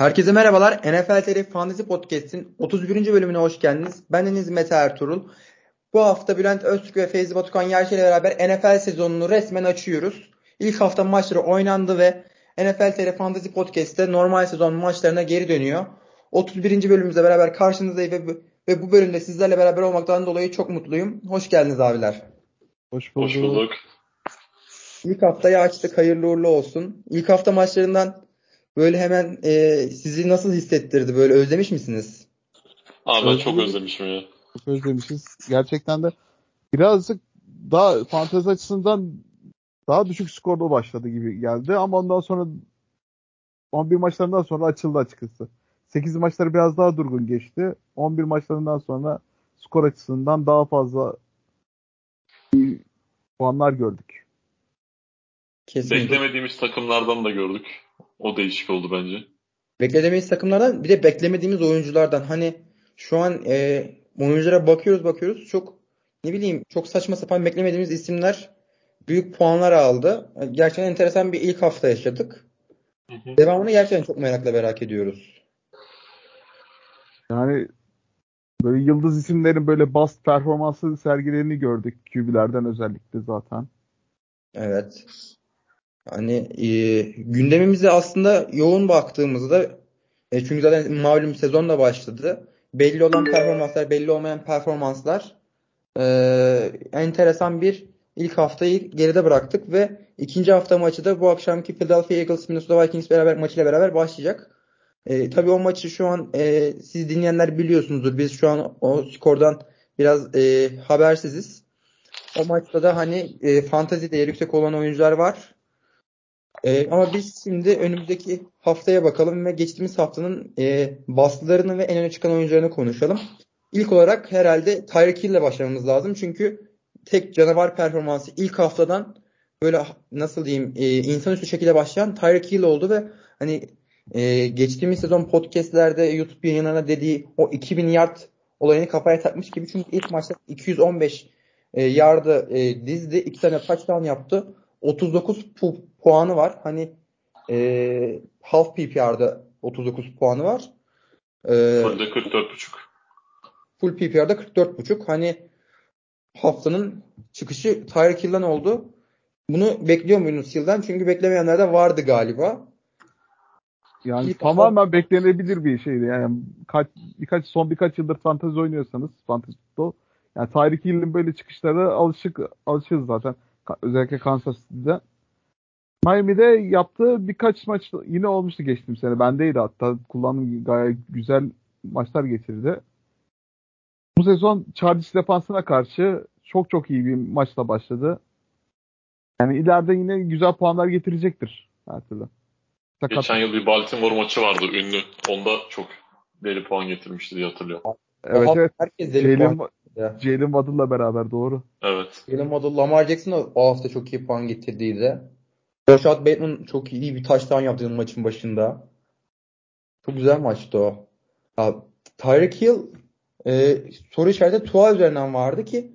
Herkese merhabalar. NFL TR Fantasy Podcast'in 31. bölümüne hoş geldiniz. Ben Deniz Mete Ertuğrul. Bu hafta Bülent Öztürk ve Feyzi Batukan Yerşe ile beraber NFL sezonunu resmen açıyoruz. İlk hafta maçları oynandı ve NFL TR Fantasy Podcast'te normal sezon maçlarına geri dönüyor. 31. bölümümüzle beraber karşınızdayım ve, ve bu bölümde sizlerle beraber olmaktan dolayı çok mutluyum. Hoş geldiniz abiler. Hoş bulduk. Hoş bulduk. İlk haftayı açtık. Hayırlı uğurlu olsun. İlk hafta maçlarından böyle hemen e, sizi nasıl hissettirdi? Böyle özlemiş misiniz? Abi ben çok özlemişim ya. Çok özlemişiz. Gerçekten de birazcık daha fantezi açısından daha düşük skorda başladı gibi geldi ama ondan sonra 11 maçlarından sonra açıldı açıkçası. 8 maçları biraz daha durgun geçti. 11 maçlarından sonra skor açısından daha fazla puanlar gördük. Kesinlikle. Beklemediğimiz takımlardan da gördük. O değişik oldu bence. Beklemediğimiz takımlardan bir de beklemediğimiz oyunculardan. Hani şu an e, oyunculara bakıyoruz bakıyoruz çok ne bileyim çok saçma sapan beklemediğimiz isimler büyük puanlar aldı. Gerçekten enteresan bir ilk hafta yaşadık. Hı hı. Devamını gerçekten çok merakla merak ediyoruz. Yani böyle yıldız isimlerin böyle bast performansı sergilerini gördük QB'lerden özellikle zaten. Evet. Hani e, gündemimize aslında yoğun baktığımızda e, çünkü zaten malum sezon da başladı. Belli olan performanslar, belli olmayan performanslar e, enteresan bir ilk haftayı geride bıraktık ve ikinci hafta maçı da bu akşamki Philadelphia Eagles Minnesota Vikings beraber maçıyla beraber başlayacak. E, tabii o maçı şu an e, siz dinleyenler biliyorsunuzdur. Biz şu an o skordan biraz e, habersiziz. O maçta da hani e, fantazi değeri yüksek olan oyuncular var. E, ama biz şimdi önümüzdeki haftaya bakalım ve geçtiğimiz haftanın e, bastılarını ve en öne çıkan oyuncularını konuşalım. İlk olarak herhalde Tyreek Hill ile başlamamız lazım. Çünkü tek canavar performansı ilk haftadan böyle nasıl diyeyim e, insanüstü şekilde başlayan Tyreek Hill oldu ve hani e, geçtiğimiz sezon podcastlerde YouTube yayınlarına dediği o 2000 yard olayını kafaya takmış gibi çünkü ilk maçta 215 e, yardı e, dizdi. iki tane touchdown yaptı. 39 pu- puanı var. Hani e, half PPR'da 39 puanı var. E, Full'de 44.5. Full PPR'da 44.5. Hani haftanın çıkışı Tyreek Hill'den oldu. Bunu bekliyor muydunuz Hill'den? Çünkü beklemeyenler de vardı galiba. Yani İlk tamamen hafta... beklenebilir bir şeydi. Yani kaç, birkaç son birkaç yıldır fantezi oynuyorsanız fantezi futbol yani Tyreek Hill'in böyle çıkışları alışık alışığız zaten. Özellikle Kansas City'de. Miami'de yaptığı birkaç maç yine olmuştu geçtiğim sene. Bendeydi hatta. Kullanım gayet güzel maçlar getirdi. Bu sezon Chargers defansına karşı çok çok iyi bir maçla başladı. Yani ileride yine güzel puanlar getirecektir her türlü. Sakat. Geçen yıl bir Baltimore maçı vardı ünlü. Onda çok deli puan getirmişti diye hatırlıyorum. Evet evet. Herkes deli Jalen, puan. Jalen Waddle'la beraber doğru. Evet. Jalen Waddle, Lamar Jackson da o hafta çok iyi puan getirdiydi. Rashad Bateman çok iyi bir taştan yaptı maçın başında. Çok güzel maçtı o. Ya, Tyreek Hill e, soru işareti Tua üzerinden vardı ki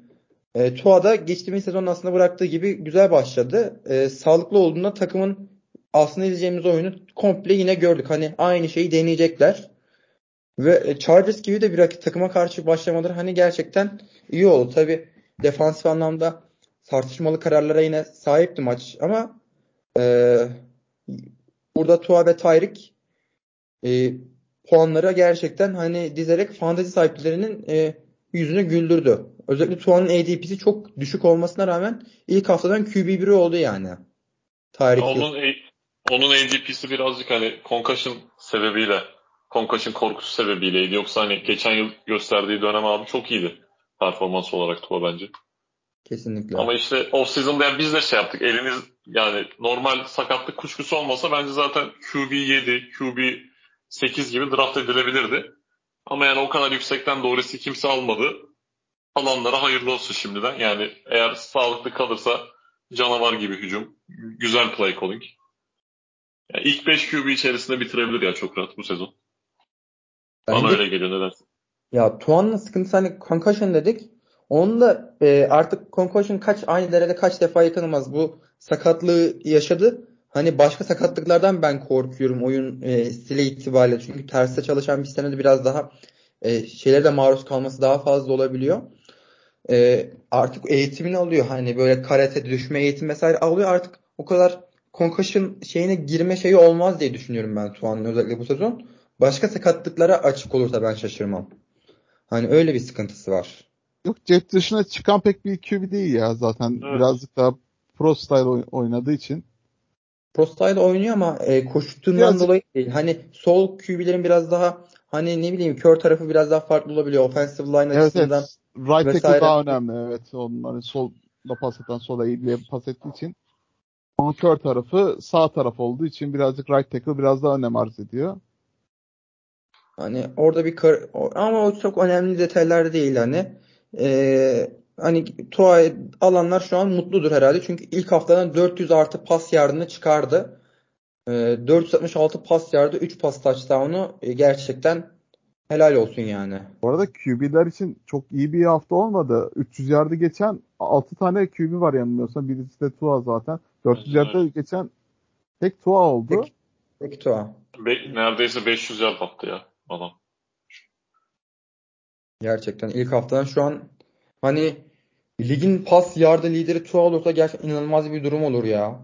e, Tua da geçtiğimiz sezon aslında bıraktığı gibi güzel başladı. E, sağlıklı olduğunda takımın aslında izleyeceğimiz oyunu komple yine gördük. Hani aynı şeyi deneyecekler. Ve e, Chargers gibi de bir rakip takıma karşı başlamaları hani gerçekten iyi oldu. Tabi defansif anlamda tartışmalı kararlara yine sahipti maç ama e, burada Tua ve Tyreek e, puanlara gerçekten hani dizerek fantezi sahiplerinin e, yüzünü güldürdü. Özellikle Tua'nın ADP'si çok düşük olmasına rağmen ilk haftadan QB1'i oldu yani. Tyreek onun, onun ADP'si birazcık hani concussion sebebiyle concussion korkusu sebebiyleydi. Yoksa hani geçen yıl gösterdiği dönem abi çok iyiydi performans olarak Tua bence. Kesinlikle. Ama işte off season'da yani biz de şey yaptık. Elimiz yani normal sakatlık kuşkusu olmasa bence zaten QB 7, QB 8 gibi draft edilebilirdi. Ama yani o kadar yüksekten doğrusu kimse almadı. Alanlara hayırlı olsun şimdiden. Yani eğer sağlıklı kalırsa canavar gibi hücum. Güzel play calling. Yani ilk 5 QB içerisinde bitirebilir ya çok rahat bu sezon. Bence, Bana öyle geliyor nedense. Ya Tuan'ın sıkıntısı hani concussion dedik. Onun da e, artık concussion kaç aynı derede kaç defa yakalanmaz bu sakatlığı yaşadı. hani başka sakatlıklardan ben korkuyorum oyun e, stili itibariyle. Çünkü terste çalışan bir senede biraz daha e, şeylere de maruz kalması daha fazla olabiliyor. E, artık eğitimini alıyor. Hani böyle karate, düşme eğitim vesaire alıyor. Artık o kadar concussion şeyine girme şeyi olmaz diye düşünüyorum ben Tuan'ın özellikle bu sezon. Başka sakatlıklara açık olursa ben şaşırmam. Hani öyle bir sıkıntısı var. Yok cep dışına çıkan pek bir QB değil ya zaten. Evet. Birazcık daha pro style oynadığı için. Pro style oynuyor ama e, koştuğundan Birazcık... dolayı değil. Hani sol QB'lerin biraz daha hani ne bileyim kör tarafı biraz daha farklı olabiliyor. Offensive line evet, açısından. Evet. Right tackle daha önemli. Evet. Onların sol da pas eden sola eğiliye pas ettiği için. Ama kör tarafı sağ taraf olduğu için birazcık right tackle biraz daha önem arz ediyor. Hani orada bir kar ama o çok önemli detaylar değil hani. Ee, hani Tua alanlar şu an mutludur herhalde. Çünkü ilk haftadan 400 artı pas yardını çıkardı. Ee, 466 pas yardı, 3 pas touchdown'u e, gerçekten helal olsun yani. Bu arada QB'ler için çok iyi bir hafta olmadı. 300 yardı geçen 6 tane QB var yanılmıyorsam. Birisi de Tua zaten. 400 yarda geçen tek Tua oldu. Tek, tek Tua. Be- neredeyse 500 yard attı ya adam. Gerçekten ilk haftadan şu an hani ligin pas yardı lideri Tua olursa gerçekten inanılmaz bir durum olur ya.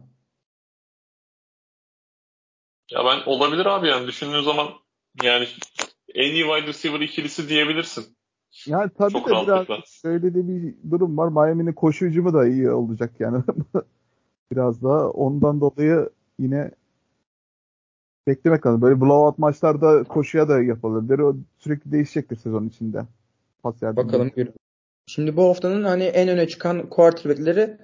Ya ben olabilir abi yani düşündüğün zaman yani en iyi wide receiver ikilisi diyebilirsin. Yani tabii Çok de biraz şöyle de bir durum var. Miami'nin koşu hücumu da iyi olacak yani. biraz daha ondan dolayı yine beklemek lazım. Böyle blowout maçlarda koşuya da yapılabilir. O sürekli değişecektir sezon içinde. Pas Bakalım. Şimdi bu haftanın hani en öne çıkan quarterback'leri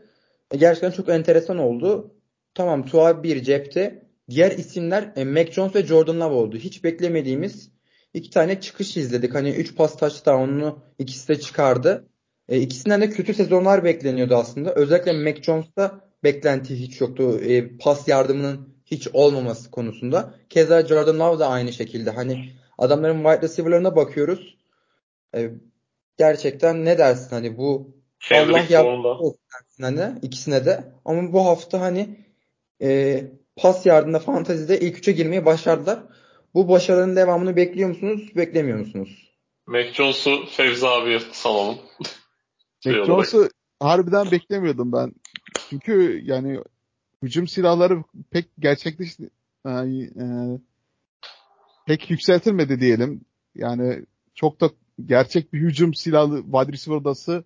gerçekten çok enteresan oldu. Tamam Tua bir cepte. Diğer isimler e, Mac Jones ve Jordan Love oldu. Hiç beklemediğimiz iki tane çıkış izledik. Hani 3 pas touchdown'unu ikisi de çıkardı. E, ikisinden de kötü sezonlar bekleniyordu aslında. Özellikle Mac Jones'ta beklenti hiç yoktu. E, pas yardımının hiç olmaması konusunda. Keza Jordan Love da aynı şekilde. Hani adamların wide receiver'larına bakıyoruz. E, gerçekten ne dersin hani bu Allah yaptı hani ikisine de. Ama bu hafta hani e, pas yardımında fantazide ilk üçe girmeyi başardılar. Bu başarının devamını bekliyor musunuz? Beklemiyor musunuz? Mac Jones'u Fevzi abiye salalım. Mac Jones'u harbiden beklemiyordum ben. Çünkü yani hücum silahları pek gerçekleş yani, e, pek yükseltilmedi diyelim. Yani çok da gerçek bir hücum silahlı wide receiver odası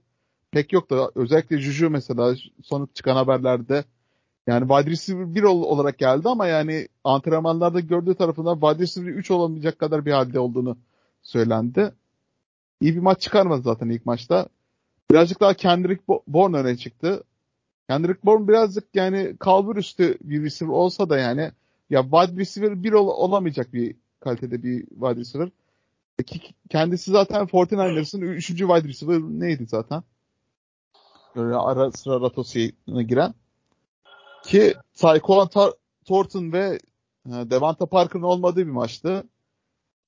pek yoktu. Özellikle Juju mesela son çıkan haberlerde yani wide receiver 1 olarak geldi ama yani antrenmanlarda gördüğü tarafından wide receiver 3 olamayacak kadar bir halde olduğunu söylendi. İyi bir maç çıkarmadı zaten ilk maçta. Birazcık daha Kendrick Bourne öne çıktı. Kendrick Bourne birazcık yani kalbur üstü bir receiver olsa da yani ya wide receiver 1 ol- olamayacak bir kalitede bir wide receiver. Kendisi zaten 49ers'ın 3. wide receiver neydi zaten? Böyle ara sıra rotosuna giren. Ki Tyquan Thornton ve e, Devonta Parker'ın olmadığı bir maçtı.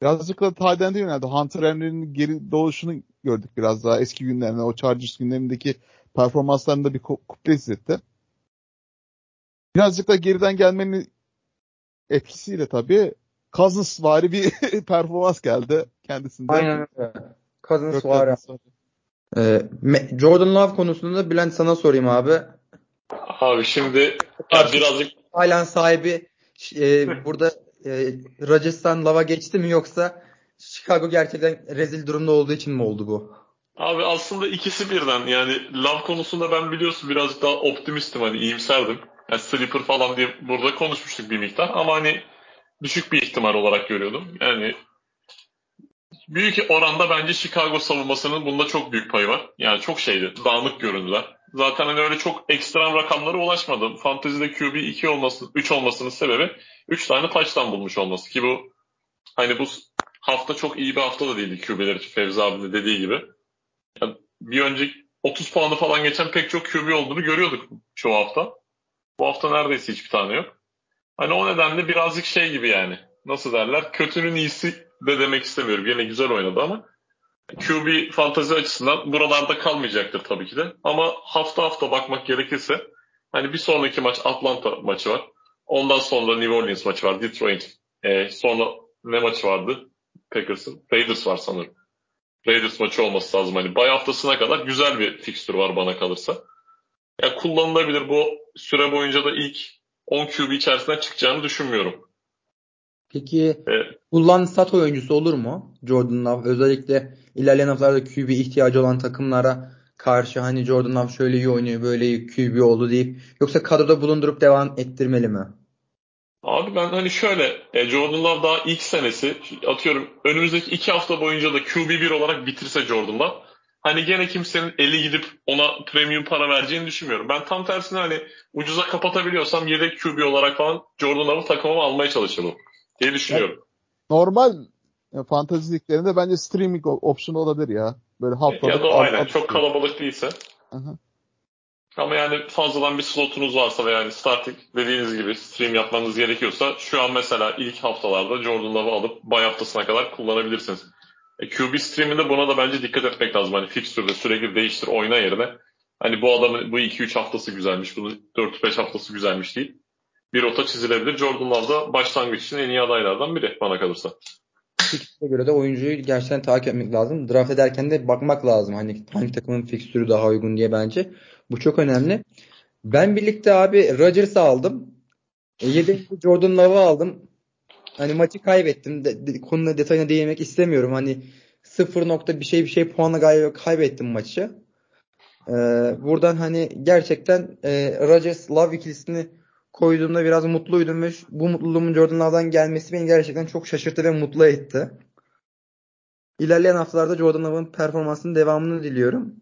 Birazcık da Tyden'de yöneldi. Hunter Henry'nin geri doğuşunu gördük biraz daha eski günlerinde. O Chargers günlerindeki performanslarında bir kuple izletti. Birazcık da geriden gelmenin etkisiyle tabii Cousins vari bir performans geldi kendisinde. Aynen öyle. Cousins vari. Ee, Jordan Love konusunda Bülent sana sorayım abi. Abi şimdi birazcık Halen sahibi e, burada e, Rajasthan Love'a geçti mi yoksa Chicago gerçekten rezil durumda olduğu için mi oldu bu? Abi aslında ikisi birden yani Love konusunda ben biliyorsun birazcık daha optimistim hani iyimserdim. Yani sleeper falan diye burada konuşmuştuk bir miktar ama hani düşük bir ihtimal olarak görüyordum. Yani büyük oranda bence Chicago savunmasının bunda çok büyük payı var. Yani çok şeydi, dağınık göründüler. Zaten hani öyle çok ekstrem rakamlara ulaşmadım. Fantezi'de QB 2 olması, 3 olmasının sebebi 3 tane taştan bulmuş olması ki bu hani bu hafta çok iyi bir hafta da değildi QB'ler için Fevzi abi de dediği gibi. Yani bir önceki 30 puanı falan geçen pek çok QB olduğunu görüyorduk şu hafta. Bu hafta neredeyse hiçbir tane yok. Hani o nedenle birazcık şey gibi yani. Nasıl derler? Kötünün iyisi de demek istemiyorum. Yine güzel oynadı ama QB fantazi açısından buralarda kalmayacaktır tabii ki de. Ama hafta hafta bakmak gerekirse hani bir sonraki maç Atlanta maçı var. Ondan sonra New Orleans maçı var. Detroit. E, sonra ne maçı vardı? Packers'ın. Raiders var sanırım. Raiders maçı olması lazım. Hani bay haftasına kadar güzel bir fikstür var bana kalırsa. Ya kullanılabilir. Bu süre boyunca da ilk 10 QB içerisinden çıkacağını düşünmüyorum. Peki evet. kullan sat oyuncusu olur mu? Jordan Love özellikle ilerleyen haftalarda QB ihtiyacı olan takımlara karşı hani Jordan Love şöyle iyi oynuyor böyle iyi QB oldu deyip yoksa kadroda bulundurup devam ettirmeli mi? Abi ben hani şöyle e, Jordan Love daha ilk senesi atıyorum önümüzdeki iki hafta boyunca da QB1 olarak bitirse Jordan Love hani gene kimsenin eli gidip ona premium para vereceğini düşünmüyorum. Ben tam tersine hani ucuza kapatabiliyorsam yedek QB olarak falan Jordan Love'ı takımıma almaya çalışırım diye düşünüyorum. Normal yani fantasy liglerinde bence streaming option olabilir ya. Böyle haftalık. Ya da aynen çok kalabalık değilse. Hı-hı. Ama yani fazladan bir slotunuz varsa veya yani starting dediğiniz gibi stream yapmanız gerekiyorsa şu an mesela ilk haftalarda Jordan Love'ı alıp bay haftasına kadar kullanabilirsiniz. E, QB streaminde buna da bence dikkat etmek lazım. Hani fixture'da sürekli değiştir oyna yerine hani bu adamın bu 2-3 haftası güzelmiş, bunu 4-5 haftası güzelmiş değil. Bir rota çizilebilir. Jordan Love da başlangıç için en iyi adaylardan biri bana kalırsa. Fixture'e göre de oyuncuyu gerçekten takip etmek lazım. Draft ederken de bakmak lazım. Hani hangi takımın fixture'ü daha uygun diye bence. Bu çok önemli. Ben birlikte abi Rodgers'ı aldım. E, yedek Jordan Love'ı aldım. Hani maçı kaybettim. De, de, konuna detayına değinmek istemiyorum. Hani sıfır nokta bir şey bir şey puanla kaybettim maçı. Ee, buradan hani gerçekten e, Rodgers Love ikilisini koyduğumda biraz mutluydum ve bu mutluluğumun Jordan Love'dan gelmesi beni gerçekten çok şaşırttı ve mutlu etti. İlerleyen haftalarda Jordan Love'ın performansının devamını diliyorum.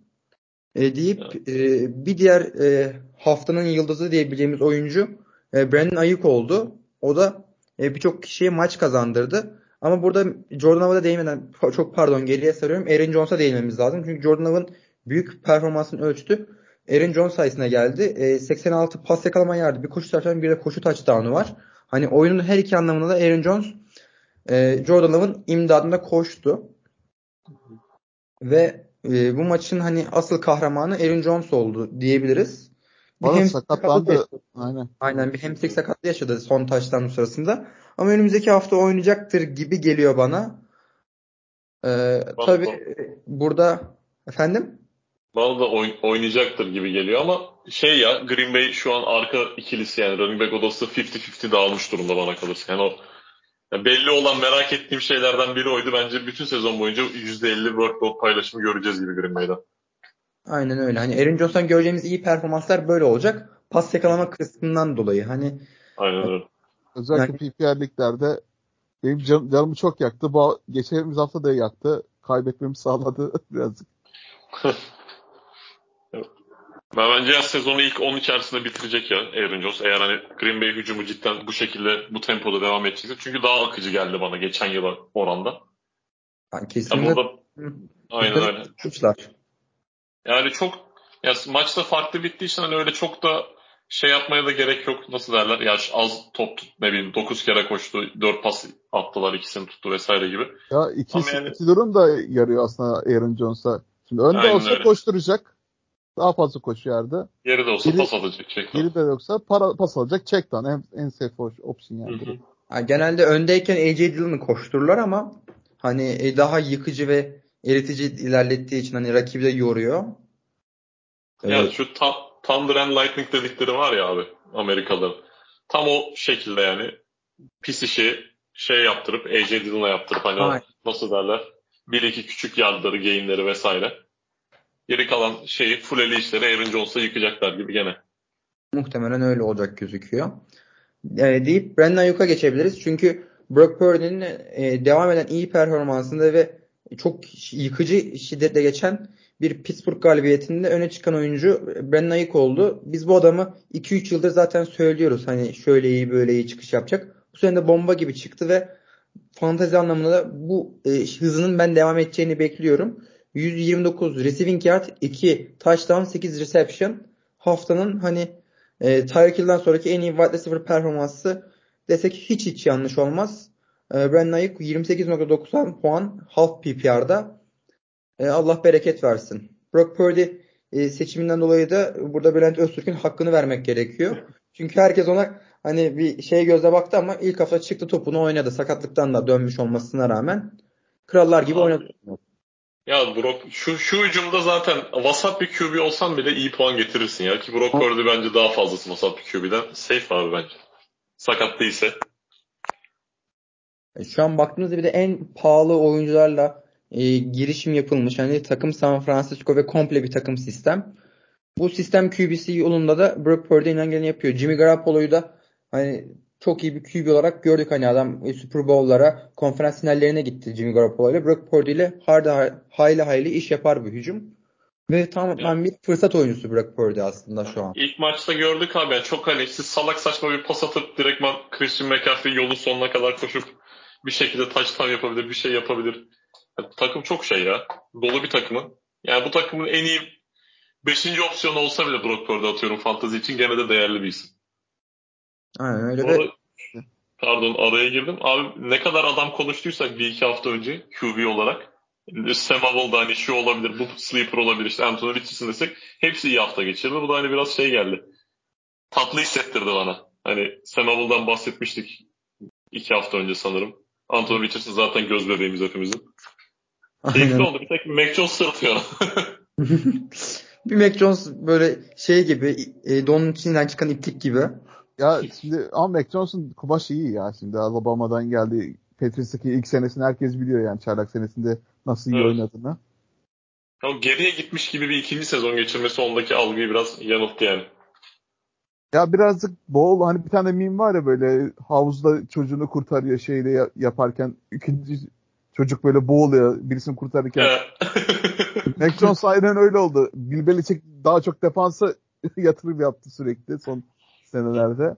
E, deyip e, bir diğer e, haftanın yıldızı diyebileceğimiz oyuncu e, Brandon Ayuk oldu. O da e, birçok kişiye maç kazandırdı. Ama burada Jordan Love'a değinmeden çok pardon geriye sarıyorum. Aaron Jones'a değinmemiz lazım. Çünkü Jordan Love'ın büyük performansını ölçtü. Aaron Jones sayesinde geldi. E, 86 pas yakalama yardı. Bir koşu touchdown bir de koşu touchdown'u var. Hani oyunun her iki anlamında da Aaron Jones e, Jordan Love'ın imdadında koştu. Ve e, bu maçın hani asıl kahramanı Aaron Jones oldu diyebiliriz. Bir Bana sakatlandı. Aynen. Aynen bir hemsek sakatlığı yaşadı son taştan sırasında. Ama önümüzdeki hafta oynayacaktır gibi geliyor bana. Ee, tabii burada efendim? Bana da oyn- oynayacaktır gibi geliyor ama şey ya Green Bay şu an arka ikilisi yani running back odası 50-50 dağılmış durumda bana kalırsa. Yani o yani belli olan merak ettiğim şeylerden biri oydu. Bence bütün sezon boyunca %50 workload paylaşımı göreceğiz gibi Green Bay'den. Aynen öyle. Hani Aaron Jones'tan göreceğimiz iyi performanslar böyle olacak. Pas yakalama kısmından dolayı. Hani Aynen öyle. Özellikle yani, PPR liglerde benim can, canımı çok yaktı. Bu geçtiğimiz hafta da yaktı. Kaybetmemi sağladı birazcık. Ben bence sezonu ilk 10 içerisinde bitirecek ya Aaron Jones. Eğer hani Green Bay hücumu cidden bu şekilde bu tempoda devam edecekse. Çünkü daha akıcı geldi bana geçen yıla oranda. Ben kesinlikle. Ya burada, aynen öyle. Suçlar. Yani çok ya maçta farklı bittiği için hani öyle çok da şey yapmaya da gerek yok. Nasıl derler? Ya az top tut, ne bileyim 9 kere koştu, 4 pas attılar, ikisini tuttu vesaire gibi. Ya iki, yani, iki durum da yarıyor aslında Aaron Jones'a. Şimdi önde Aynen olsa öyle. koşturacak. Daha fazla koşuyordu. Geri de olsa Geri, pas alacak. Check geri de yoksa para, pas alacak. Check down. En, en safe option yani. yani. Genelde öndeyken AJ Dillon'ı koştururlar ama hani e, daha yıkıcı ve eritici ilerlettiği için hani rakibi de yoruyor. Yani evet. şu tam Thunder and Lightning dedikleri var ya abi Amerikalı. Tam o şekilde yani pis işi şey yaptırıp AJ Dillon'a yaptırıp hani o, nasıl derler bir iki küçük yardları, gainleri vesaire. Geri kalan şeyi full işleri Aaron Jones'a yıkacaklar gibi gene. Muhtemelen öyle olacak gözüküyor. E, deyip Brandon Ayuk'a geçebiliriz. Çünkü Brock Purdy'nin e, devam eden iyi performansında ve çok yıkıcı şiddetle geçen bir Pittsburgh galibiyetinde öne çıkan oyuncu Brandon Ayuk oldu. Biz bu adamı 2-3 yıldır zaten söylüyoruz. Hani şöyle iyi böyle iyi çıkış yapacak. Bu sene de bomba gibi çıktı ve fantezi anlamında da bu e, hızının ben devam edeceğini bekliyorum. 129 receiving yard, 2 touchdown, 8 reception. Haftanın hani e, Tyreek Hill'den sonraki en iyi wide receiver performansı desek hiç hiç yanlış olmaz. E, Brandon Ayuk 28.90 puan half PPR'da. E, Allah bereket versin. Brock Purdy e, seçiminden dolayı da burada Bülent Öztürk'ün hakkını vermek gerekiyor. Çünkü herkes ona hani bir şey göze baktı ama ilk hafta çıktı topunu oynadı. Sakatlıktan da dönmüş olmasına rağmen krallar gibi Abi, oynadı. Ya Brock şu şu hücumda zaten vasat bir QB olsan bile iyi puan getirirsin ya ki Brock Purdy bence daha fazlası vasat bir QB'den. Safe abi bence. Sakat değilse. E, Şu an baktığımızda bir de en pahalı oyuncularla e, girişim yapılmış. Hani takım San Francisco ve komple bir takım sistem. Bu sistem QB'si yolunda da Brock Purdy elinden geleni yapıyor. Jimmy Garoppolo'yu da hani çok iyi bir QB olarak gördük. Hani adam e, Super Bowl'lara, konferans finallerine gitti Jimmy Garoppolo ile. Brock Purdy ile harda hayli hayli iş yapar bir hücum. Ve tamamen bir fırsat oyuncusu Brock Purdy aslında şu an. İlk maçta gördük abi yani çok hani siz salak saçma bir pas atıp direktman Christian McCaffrey yolun sonuna kadar koşup bir şekilde touchdown yapabilir, bir şey yapabilir. Yani takım çok şey ya. Dolu bir takımı. Yani bu takımın en iyi 5. opsiyonu olsa bile Brock Purdy atıyorum fantazi için gene de değerli bir isim. Aynen öyle Bu ve arada- pardon araya girdim. Abi ne kadar adam konuştuysak bir iki hafta önce QB olarak Sam Howell da hani şu olabilir, bu sleeper olabilir, işte Anthony Richardson desek hepsi iyi hafta geçirdi. Bu da hani biraz şey geldi. Tatlı hissettirdi bana. Hani Sam Howell'dan bahsetmiştik iki hafta önce sanırım. Anthony Richardson zaten göz bebeğimiz hepimizin. Keyifli oldu. Bir tek Mac Jones sırıtıyor. bir Mac Jones böyle şey gibi e, donun içinden çıkan iplik gibi. Ya şimdi ama Mac Jones'un kumaşı iyi ya şimdi Alabama'dan geldi. Patriots'taki ilk senesini herkes biliyor yani çaylak senesinde nasıl iyi Evet. oynadığını. Ama geriye gitmiş gibi bir ikinci sezon geçirmesi ondaki algıyı biraz yanılttı yani. Ya birazcık Bowl hani bir tane meme var ya böyle havuzda çocuğunu kurtarıyor şeyle ya- yaparken ikinci çocuk böyle boğuluyor birisini kurtarırken. Mac Jones aynen öyle oldu. Bill Belichick daha çok defansa yatırım yaptı sürekli son senelerde.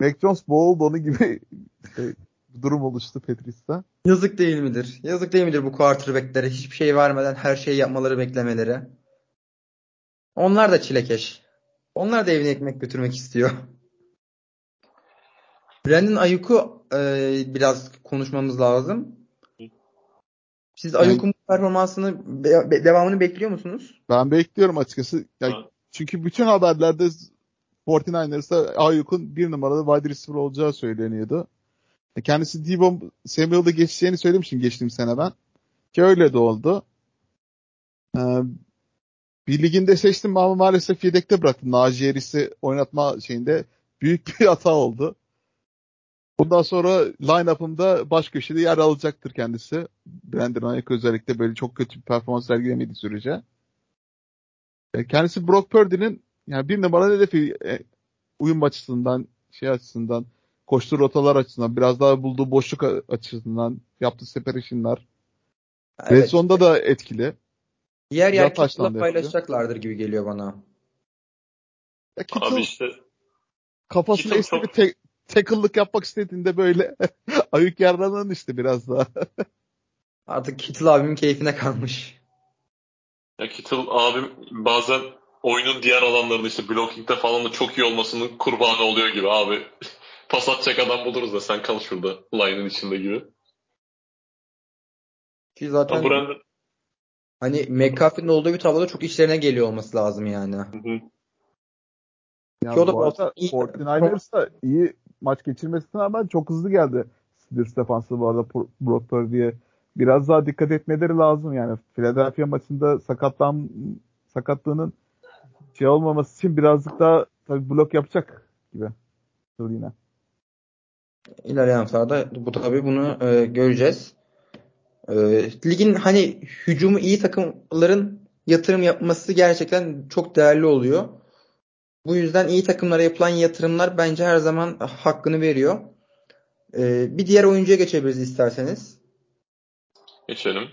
Mac Jones boğuldu onun gibi şey, durum oluştu Patriots'ta. Yazık değil midir? Yazık değil midir bu quarterbacklere hiçbir şey vermeden her şeyi yapmaları beklemeleri? Onlar da çilekeş. Onlar da evine ekmek götürmek istiyor. Brandon Ayuk'u e, biraz konuşmamız lazım. Siz Yani- Ayuk'un performansını be- be- devamını bekliyor musunuz? Ben bekliyorum açıkçası. Ya, çünkü bütün haberlerde 49ers'ta Ayuk'un bir numaralı wide receiver olacağı söyleniyordu. E, Kendisi Debo Samuel'da geçeceğini söylemiştim geçtiğim sene ben. Ki öyle de oldu. Ee, bir liginde seçtim ama maalesef yedekte bıraktım. Najee Harris'i oynatma şeyinde büyük bir hata oldu. Bundan sonra line-up'ımda baş köşede yer alacaktır kendisi. Brandon Ayuk özellikle böyle çok kötü bir performans sergilemediği sürece. E, Kendisi Brock Purdy'nin yani bir numaralı hedefi e, uyum açısından, şey açısından, koştuğu rotalar açısından, biraz daha bulduğu boşluk açısından, yaptığı separation'lar. Evet. zone'da da etkili. Yer yer Kittle'la paylaşacaklardır gibi geliyor bana. Ya Kittle Abi işte kafasına Kittle bir te- tackle'lık yapmak istediğinde böyle ayık yerden işte biraz daha. Artık Kittle abimin keyfine kalmış. Ya Kittle abim bazen oyunun diğer alanlarında işte blocking'de falan da çok iyi olmasının kurbanı oluyor gibi abi. Pas atacak adam buluruz da sen kal şurada line'ın içinde gibi. Ki zaten Brandon hani McCaffrey'nin olduğu bir tabloda çok işlerine geliyor olması lazım yani. Hı hı. Yani Ki o da bu arada iyi- 49ers da iyi maç geçirmesine rağmen çok hızlı geldi. Steelers defansı bu arada Brock Purdy'ye. Biraz daha dikkat etmeleri lazım yani. Philadelphia maçında sakatlan sakatlığının şey olmaması için birazcık daha tabii blok yapacak gibi. Dur yine. İlerleyen haftalarda bu tabii bunu e, göreceğiz. E, ligin hani hücumu iyi takımların yatırım yapması gerçekten çok değerli oluyor. Bu yüzden iyi takımlara yapılan yatırımlar bence her zaman hakkını veriyor. E, bir diğer oyuncuya geçebiliriz isterseniz. Geçelim.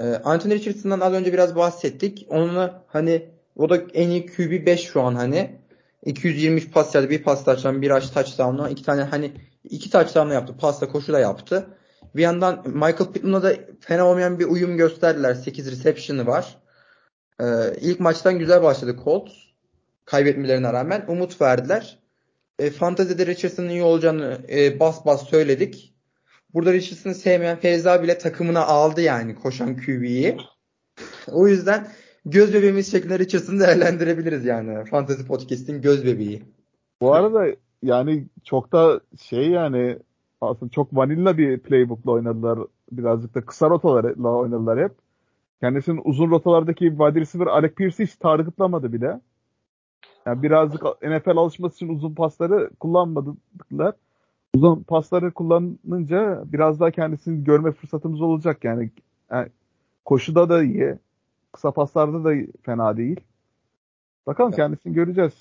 E, Anthony Richardson'dan az önce biraz bahsettik. Onunla hani o da en iyi QB 5 şu an hani. 223 pas yardı, bir pas touchdown, bir rush touchdown'la iki tane hani iki touchdown'la yaptı. Pasla koşu da yaptı. Bir yandan Michael Pittman'la da fena olmayan bir uyum gösterdiler. 8 reception'ı var. Ee, ilk maçtan güzel başladı Colts. Kaybetmelerine rağmen umut verdiler. E, Fantasy'de Richardson'ın iyi olacağını e, bas bas söyledik. Burada Richardson'ı sevmeyen Feyza bile takımına aldı yani koşan QB'yi. O yüzden göz bebeğimiz şeklinde Richardson'ı değerlendirebiliriz yani. Fantasy Podcast'in göz bebeği. Bu arada yani çok da şey yani aslında çok vanilla bir playbook'la oynadılar. Birazcık da kısa rotalarla oynadılar hep. Kendisinin uzun rotalardaki wide receiver Alec Pierce'i hiç targetlamadı bile. Yani birazcık NFL alışması için uzun pasları kullanmadılar. Uzun pasları kullanınca biraz daha kendisini görme fırsatımız olacak yani. yani koşuda da iyi. Kısa paslarda da fena değil. Bakalım kendisini göreceğiz.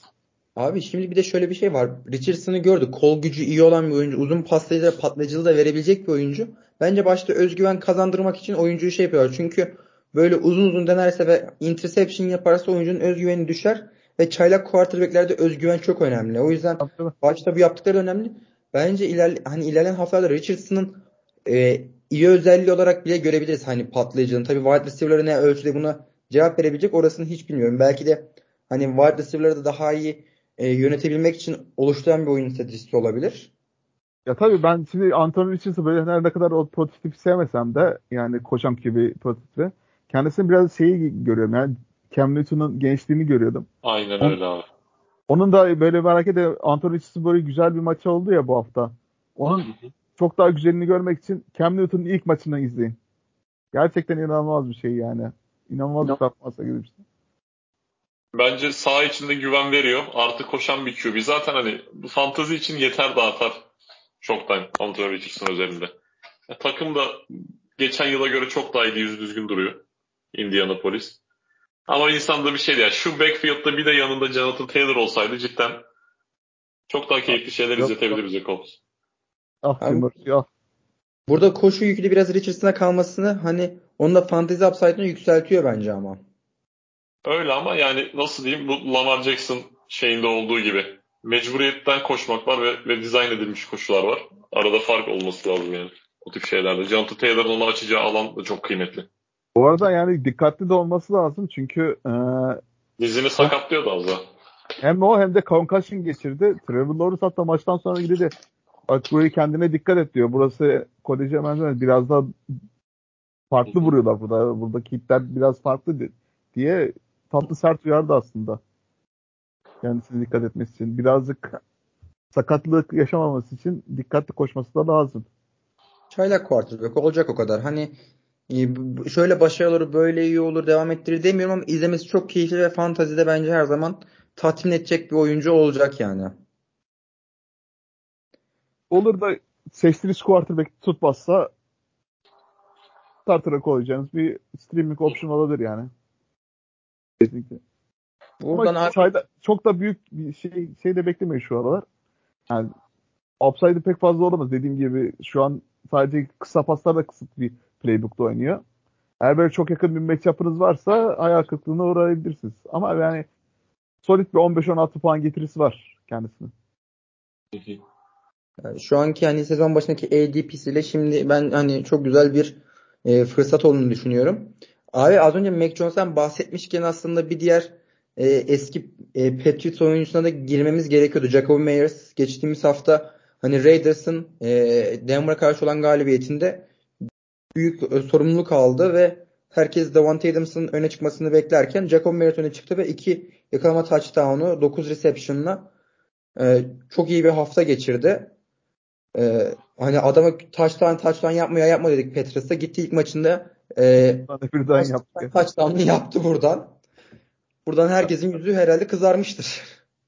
Abi şimdi bir de şöyle bir şey var. Richardson'ı gördük. Kol gücü iyi olan bir oyuncu. Uzun paslayıcı patlayıcılığı da verebilecek bir oyuncu. Bence başta özgüven kazandırmak için oyuncuyu şey yapıyorlar. Çünkü böyle uzun uzun denerse ve interception yaparsa oyuncunun özgüveni düşer. Ve çaylak quarterbacklerde özgüven çok önemli. O yüzden başta bu yaptıkları önemli. Bence iler, hani ilerleyen haftalarda Richardson'ın e, iyi özelliği olarak bile görebiliriz hani patlayıcılığını. Tabii wide receiver'ları ne ölçüde buna cevap verebilecek orasını hiç bilmiyorum. Belki de hani wide receiver'ları da daha iyi e, yönetebilmek için oluşturan bir oyun stratejisi olabilir. Ya tabii ben şimdi Anthony Richards'ı böyle her ne kadar o prototipi sevmesem de yani koşan gibi prototipi kendisini biraz şeyi görüyorum yani Cam Newton'un gençliğini görüyordum. Aynen öyle abi. Onun da böyle bir hareketi Anthony Richards'ın böyle güzel bir maçı oldu ya bu hafta. Onun çok daha güzelini görmek için Cam Newton'un ilk maçını izleyin. Gerçekten inanılmaz bir şey yani. İnanılmaz bir performansa girmişti. Bence sağ içinde güven veriyor. Artık koşan bir QB. Zaten hani bu fantazi için yeter de artar. Çoktan Anthony Richardson özelinde. Ya, takım da geçen yıla göre çok daha iyi yüzü düzgün duruyor. Indianapolis. Ama insanda bir şey ya. Şu backfield'da bir de yanında Jonathan Taylor olsaydı cidden çok daha keyifli şeyler Yok, izletebilir bize Colts. Ah Timur, ah. Burada koşu yüklü biraz Richardson'a kalmasını hani onun da fantasy upside'ını yükseltiyor bence ama. Öyle ama yani nasıl diyeyim bu Lamar Jackson şeyinde olduğu gibi mecburiyetten koşmak var ve, ve dizayn edilmiş koşular var. Arada fark olması lazım yani. O tip şeylerde. Jonathan Taylor'ın onu açacağı alan da çok kıymetli. Bu arada yani dikkatli de olması lazım çünkü e, dizini sakatlıyordu az daha. Hem o hem de concussion geçirdi. Trevor Lawrence hatta maçtan sonra gidip bak burayı kendine dikkat et diyor. Burası koleje benzer biraz daha farklı vuruyorlar burada. Buradaki hitler biraz farklı diye tatlı sert uyardı aslında. Kendisine dikkat etmesi için. Birazcık sakatlık yaşamaması için dikkatli koşması da lazım. Çaylak quarterback olacak o kadar. Hani e, şöyle başarıları böyle iyi olur devam ettirir demiyorum ama izlemesi çok keyifli ve fantazide bence her zaman tatmin edecek bir oyuncu olacak yani. Olur da seçtiğiniz quarterback tutmazsa starter'a koyacağınız bir streaming option olabilir yani. Kesinlikle. Buradan Ama sayda, çok da büyük bir şey şey de beklemeyin şu aralar. Yani upside'ı pek fazla olamaz. Dediğim gibi şu an sadece kısa paslarla kısıt bir playbook'ta oynuyor. Eğer böyle çok yakın bir matchup'ınız varsa hayal kırıklığına uğrayabilirsiniz. Ama yani solid bir 15-16 puan getirisi var kendisinin. şu anki hani sezon başındaki ADP'siyle şimdi ben hani çok güzel bir e, fırsat olduğunu düşünüyorum. Abi az önce Mac Jones'tan bahsetmişken aslında bir diğer e, eski e, Patriots oyuncusuna da girmemiz gerekiyordu. Jacoby Meyers geçtiğimiz hafta hani Raiders'ın e, Denver'a karşı olan galibiyetinde büyük e, sorumluluk aldı ve herkes Davante Adams'ın öne çıkmasını beklerken Jacob Meyers öne çıktı ve iki yakalama touchdown'u 9 reception'la e, çok iyi bir hafta geçirdi. E, hani adama touchdown touchdown yapmaya yapma dedik Petrus'a. Gitti ilk maçında e, birden yaptı. touchdown'u yaptı buradan. Buradan herkesin yüzü herhalde kızarmıştır.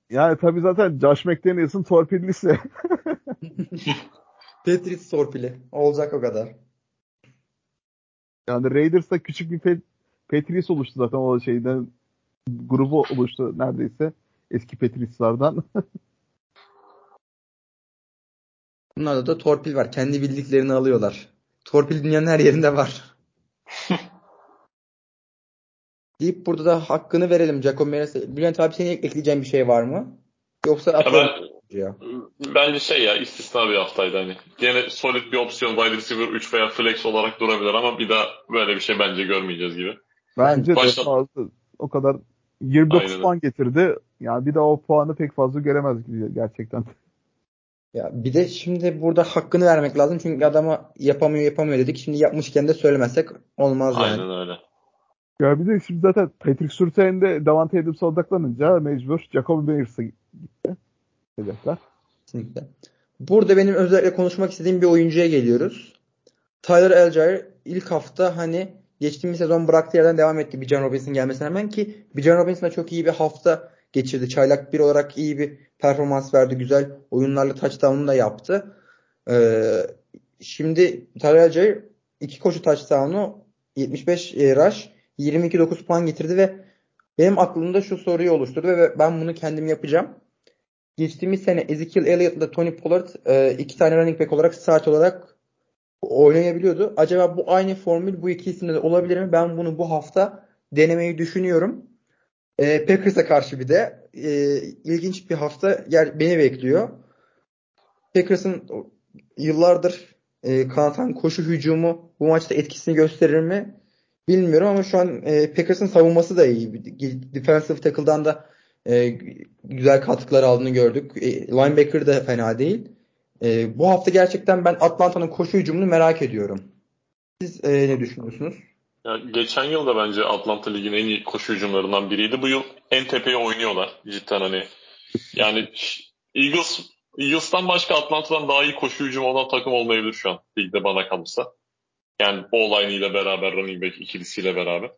Yani tabii zaten Josh McDaniels'ın torpillisi. Patriots torpili. Olacak o kadar. Yani Raiders'ta küçük bir Pet Patriots oluştu zaten o şeyden grubu oluştu neredeyse eski Patriots'lardan. Bunlarda da torpil var. Kendi bildiklerini alıyorlar. Torpil dünyanın her yerinde var. deyip burada da hakkını verelim Jacob Meres'e. Bülent abi senin ekleyeceğin bir şey var mı? Yoksa ya ben, ya. Bence şey ya istisna bir haftaydı hani. Yine solid bir opsiyon wide receiver 3 veya flex olarak durabilir ama bir daha böyle bir şey bence görmeyeceğiz gibi. Bence Başta... de fazla. O kadar 29 Aynen. puan getirdi. Yani bir daha o puanı pek fazla göremez gibi gerçekten. Ya bir de şimdi burada hakkını vermek lazım çünkü adama yapamıyor yapamıyor dedik. Şimdi yapmışken de söylemezsek olmaz yani. Aynen öyle. Ya bir de şimdi zaten Patrick Surtain'de Davante Adams'a odaklanınca mecbur Jacoby Meyers'a gitti. hedefler. Kesinlikle. Burada benim özellikle konuşmak istediğim bir oyuncuya geliyoruz. Tyler Algier ilk hafta hani geçtiğimiz sezon bıraktığı yerden devam etti Bijan Robinson gelmesine rağmen ki Bijan Robinson da çok iyi bir hafta geçirdi. Çaylak bir olarak iyi bir performans verdi. Güzel oyunlarla touchdown'unu da yaptı. Ee, şimdi Tyler Algier iki koşu touchdown'u 75 e, rush 22-9 puan getirdi ve benim aklımda şu soruyu oluşturdu ve ben bunu kendim yapacağım. Geçtiğimiz sene Ezekiel Elliott ile Tony Pollard e, iki tane running back olarak start olarak oynayabiliyordu. Acaba bu aynı formül bu iki isimde de olabilir mi? Ben bunu bu hafta denemeyi düşünüyorum. E, Packers'a karşı bir de e, ilginç bir hafta yer, beni bekliyor. Packers'ın yıllardır e, kanatan koşu hücumu bu maçta etkisini gösterir mi? Bilmiyorum ama şu an e, Packers'ın savunması da iyi. Defensive tackle'dan da e, güzel katkılar aldığını gördük. E, linebacker da fena değil. E, bu hafta gerçekten ben Atlanta'nın koşu hücumunu merak ediyorum. Siz e, ne düşünüyorsunuz? Ya geçen yıl da bence Atlanta Ligi'nin en iyi koşu hücumlarından biriydi. Bu yıl en tepeye oynuyorlar cidden hani. Yani Eagles Eagles'tan başka Atlanta'dan daha iyi koşu hücumu olan takım olmayabilir şu an ligde bana kalırsa. Yani o ile beraber running back ikilisiyle beraber.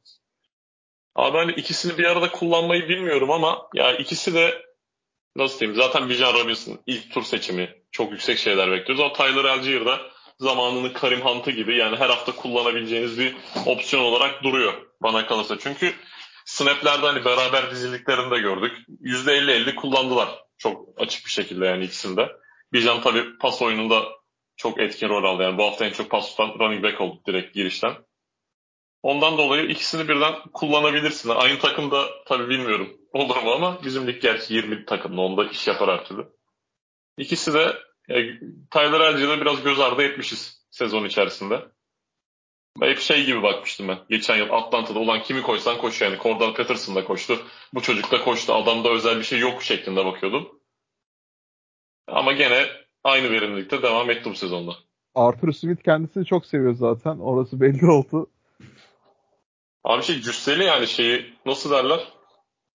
Abi ben ikisini bir arada kullanmayı bilmiyorum ama ya ikisi de nasıl diyeyim zaten Bijan Robinson ilk tur seçimi çok yüksek şeyler bekliyoruz ama Tyler Algier zamanının Karim Hunt'ı gibi yani her hafta kullanabileceğiniz bir opsiyon olarak duruyor bana kalırsa. Çünkü snaplerde hani beraber dizildiklerini de gördük. %50-50 kullandılar çok açık bir şekilde yani ikisinde. Bijan tabii pas oyununda çok etkin rol aldı. Yani bu hafta en çok pas tutan running back oldu direkt girişten. Ondan dolayı ikisini birden kullanabilirsin. Aynı takımda tabii bilmiyorum olur mu ama bizim lig gerçi 20 takımda onda iş yapar her türlü. İkisi de yani Tyler Algier'e biraz göz ardı etmişiz sezon içerisinde. Ben hep şey gibi bakmıştım ben. Geçen yıl Atlanta'da olan kimi koysan koş yani. Cordell Patterson da koştu. Bu çocuk da koştu. Adamda özel bir şey yok şeklinde bakıyordum. Ama gene aynı verimlilikte devam etti bu sezonda. Arthur Smith kendisini çok seviyor zaten. Orası belli oldu. Abi şey cüsseli yani şeyi nasıl derler?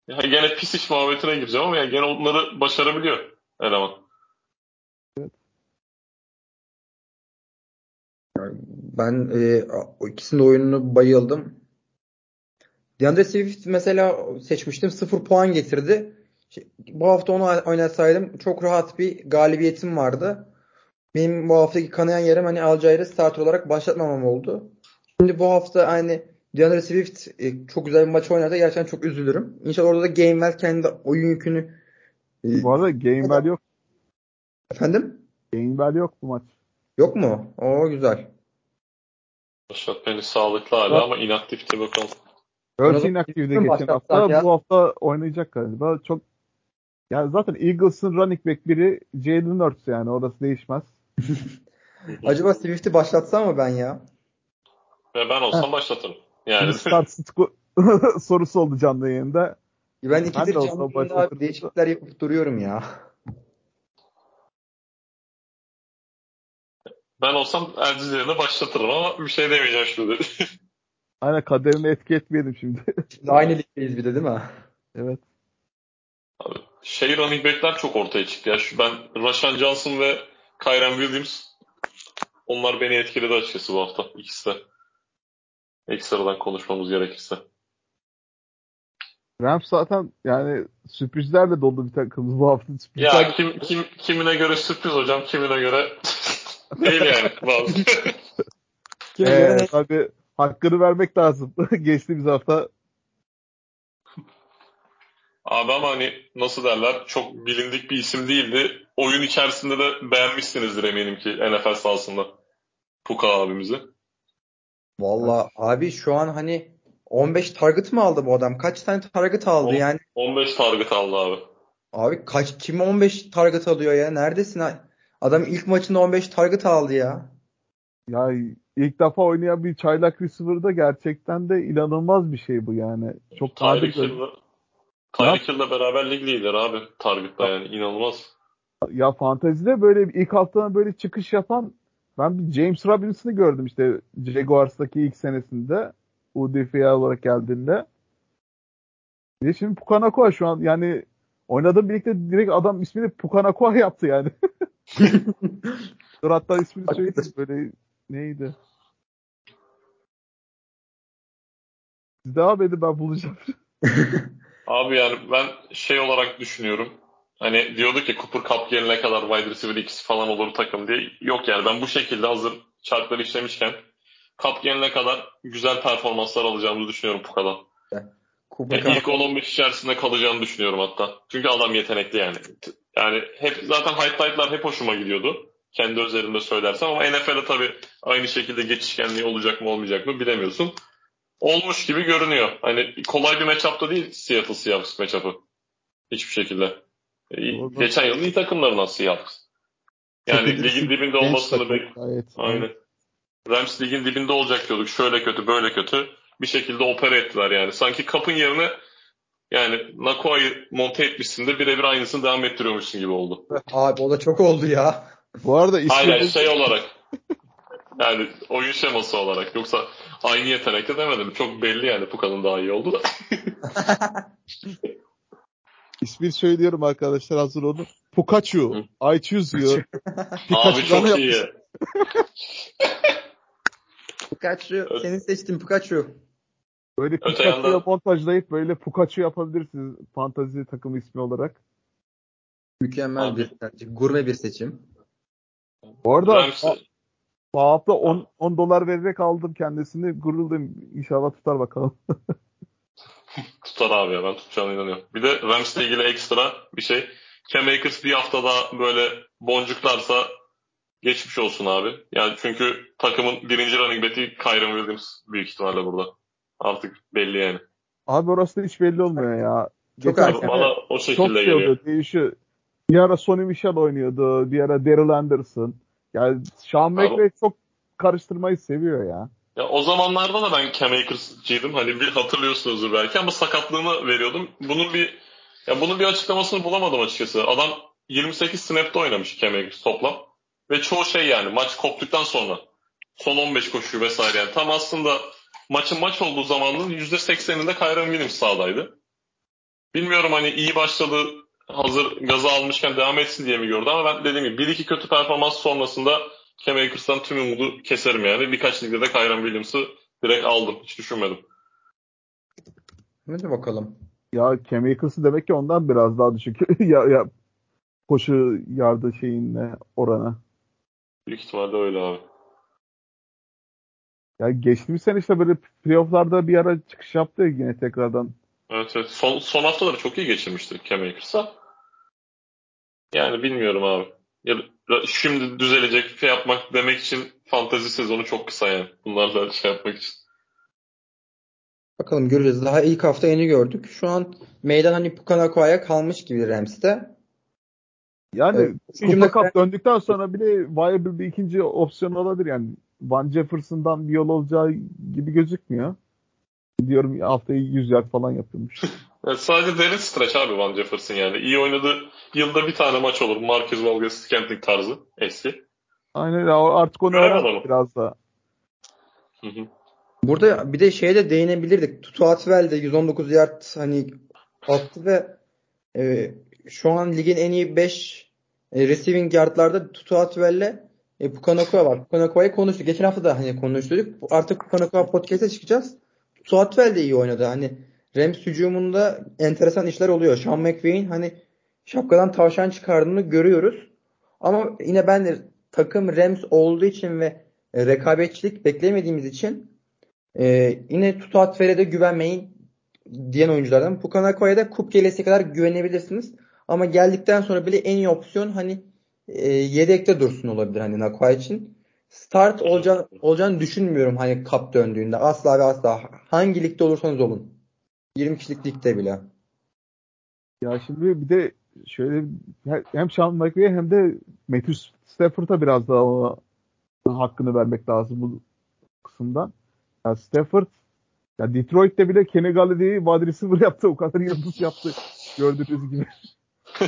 Ya gene pis iş muhabbetine gireceğim ama yani gene onları başarabiliyor eleman. Ben e, ikisinin oyununu bayıldım. DeAndre Swift mesela seçmiştim. Sıfır puan getirdi. Bu hafta onu oynasaydım çok rahat bir galibiyetim vardı. Benim bu haftaki kanayan yerim hani Alcair'i start olarak başlatmamam oldu. Şimdi bu hafta hani DeAndre Swift e, çok güzel bir maç oynadı. Gerçekten çok üzülürüm. İnşallah orada da Gamewell kendi oyun yükünü e, Bu arada Gamewell yok. Efendim? Gamewell yok bu maç. Yok mu? O güzel. Şapeni sağlıklı hala ama inaktifte bakalım. Earth inaktifte geçen hafta. Ya. Bu hafta oynayacak galiba. Çok yani zaten Eagles'ın running back biri Jalen Hurts yani orası değişmez. Acaba Swift'i başlatsam mı ben ya? Ve ben olsam başlatırım. Yani. Start sorusu oldu canlı yayında. Ben ikidir ben canlı yayında değişiklikler yapıp duruyorum ya. Ben olsam Erciz yerine başlatırım ama bir şey demeyeceğim şimdi. Aynen kaderini etki etmeyelim şimdi. şimdi aynı ligdeyiz bir de değil mi? Evet. Abi, şey running back'ler çok ortaya çıktı. Ya. Şu ben Rashan Johnson ve Kyren Williams onlar beni etkiledi açıkçası bu hafta. ikisi de. Ekstradan konuşmamız gerekirse. Rams zaten yani sürprizlerle dolu bir takımız bu hafta. Sürprizler... Ya kim, kim, kimine göre sürpriz hocam, kimine göre değil yani. Bazı. ee, tabii hakkını vermek lazım. Geçtiğimiz hafta Abi ama hani nasıl derler çok bilindik bir isim değildi. Oyun içerisinde de beğenmişsinizdir eminim ki NFL sahasında. Puka abimizi. Valla abi şu an hani 15 target mı aldı bu adam? Kaç tane target aldı 10, yani? 15 target aldı abi. Abi kaç kim 15 target alıyor ya? Neredesin? Adam ilk maçında 15 target aldı ya. Ya ilk defa oynayan bir çaylak receiver'da gerçekten de inanılmaz bir şey bu yani. Çok Tyreek Hill'la beraber lig lider abi target'ta yani inanılmaz. Ya fantezide böyle ilk haftadan böyle çıkış yapan ben bir James Robinson'ı gördüm işte Jaguars'taki ilk senesinde. UDFA olarak geldiğinde. De şimdi Pukanako şu an yani Oynadığım birlikte direkt adam ismini Pukanakua yaptı yani. Dur hatta ismini söyleyeyim böyle neydi? Siz devam edin ben bulacağım. Abi yani ben şey olarak düşünüyorum. Hani diyordu ki Cooper Cup gelene kadar wide receiver ikisi falan olur takım diye. Yok yani ben bu şekilde hazır çarkları işlemişken Cup gelene kadar güzel performanslar alacağımızı düşünüyorum Puka'dan. Yani ilk 10-15 içerisinde kalacağını düşünüyorum hatta. Çünkü adam yetenekli yani. Yani hep zaten highlight'lar hep hoşuma gidiyordu. Kendi özelinde söylersem ama NFL'e tabii aynı şekilde geçişkenliği olacak mı olmayacak mı bilemiyorsun. Olmuş gibi görünüyor. Hani kolay bir matchup da değil Seattle Seahawks matchup'ı. Hiçbir şekilde. Doğru. Geçen yılın iyi takımlarından Seahawks. Yani ligin dibinde olmasını bek. Aynen. Rams ligin dibinde olacak diyorduk. Şöyle kötü, böyle kötü. Bir şekilde opera ettiler yani. Sanki kapın yerine yani Nakoa'yı monte etmişsin de birebir aynısını devam ettiriyormuşsun gibi oldu. Abi o da çok oldu ya. Bu arada ismi... Aynen şey olarak. Yani oyun şeması olarak. Yoksa aynı yetenekte demedim. Çok belli yani Puka'nın daha iyi oldu da. İsmini söylüyorum arkadaşlar hazır olun. Pikachu. I choose you. Abi çok iyi. Pikachu. Senin seçtiğin Pikachu. Böyle Pikachu'ya yanda... montajlayıp böyle Pikachu yapabilirsiniz fantazi takım ismi olarak. Mükemmel Abi. bir tercih. Gurme bir seçim. Bu arada bu hafta 10, 10 dolar vererek aldım kendisini. Guruldum. İnşallah tutar bakalım. tutar abi ya ben tutacağına inanıyorum. Bir de Rams'le ilgili ekstra bir şey. Cam Akers bir haftada böyle boncuklarsa geçmiş olsun abi. Yani çünkü takımın birinci running back'i Kyron Williams büyük ihtimalle burada. Artık belli yani. Abi orası da hiç belli olmuyor ya. Çok erken. Bana o şekilde çok geliyor. Oluyor, değişiyor. Bir ara Sonny Michel oynuyordu. Bir ara Daryl Anderson. Yani Sean McVay çok karıştırmayı seviyor ya. Ya o zamanlarda da ben Cam Akers'cıydım. Hani bir hatırlıyorsunuzdur belki ama sakatlığını veriyordum. Bunun bir ya bunun bir açıklamasını bulamadım açıkçası. Adam 28 snap'te oynamış Cam Akers toplam. Ve çoğu şey yani maç koptuktan sonra. Son 15 koşu vesaire yani. Tam aslında maçın maç olduğu zamanın %80'inde Kyron Williams sahadaydı. Bilmiyorum hani iyi başladı hazır gazı almışken devam etsin diye mi gördü ama ben dediğim gibi bir iki kötü performans sonrasında Cam Akers'tan tüm umudu keserim yani. Birkaç ligde de Kyron Williams'ı direkt aldım. Hiç düşünmedim. Hadi bakalım. Ya Cam Akers'ı demek ki ondan biraz daha düşük. ya, ya koşu yardı şeyinle orana. Büyük ihtimalle öyle abi. Ya geçtiğimiz sene işte böyle playofflarda bir ara çıkış yaptı yine tekrardan. Evet evet. Son, son haftaları çok iyi geçirmişti Cam Akers'a. Yani bilmiyorum abi. Ya, şimdi düzelecek şey yapmak demek için fantazi sezonu çok kısa yani. Bunlarla şey yapmak için. Bakalım göreceğiz. Daha ilk hafta yeni gördük. Şu an meydan hani Pukanakoa'ya kalmış gibi Rams'te. Yani evet. Kupa Cup döndükten sonra bile viable bir ikinci opsiyon olabilir yani. Van Jefferson'dan bir yol olacağı gibi gözükmüyor. Diyorum haftayı 100 yard falan yapıyormuş. Yani sadece derin stretch abi Van Jefferson yani. İyi oynadı. Yılda bir tane maç olur. Marquez Valdes Scantling tarzı eski. Aynen artık onu öğrendik biraz da. Burada bir de şeye de değinebilirdik. Tutu Atwell de 119 yard hani attı ve e, şu an ligin en iyi 5 e, receiving yardlarda Tutu Atwell'le e, Pukanokua var. Pukanakua'yı konuştuk. Geçen hafta da hani konuştuk. Artık Pukanokua podcast'e çıkacağız. Tutu Atwell de iyi oynadı. Hani Rams hücumunda enteresan işler oluyor. Sean McVay'in hani şapkadan tavşan çıkardığını görüyoruz. Ama yine ben de takım Rams olduğu için ve e, rekabetçilik beklemediğimiz için e, yine Tutat Vere'de güvenmeyin diyen oyunculardan. Pukanako'ya da kup gelesi kadar güvenebilirsiniz. Ama geldikten sonra bile en iyi opsiyon hani e, yedekte dursun olabilir hani Nakoa için. Start olacağını, olacağını düşünmüyorum hani kap döndüğünde. Asla ve asla. Hangi ligde olursanız olun. 20 kişilik ligde bile. Ya şimdi bir de şöyle hem Sean McVay hem de Matthew Stafford'a biraz daha ona hakkını vermek lazım bu kısımdan. Ya Stafford ya Detroit'te bile Kenny Galladay'i wide receiver yaptı. O kadar yıldız yaptı. Gördüğünüz gibi.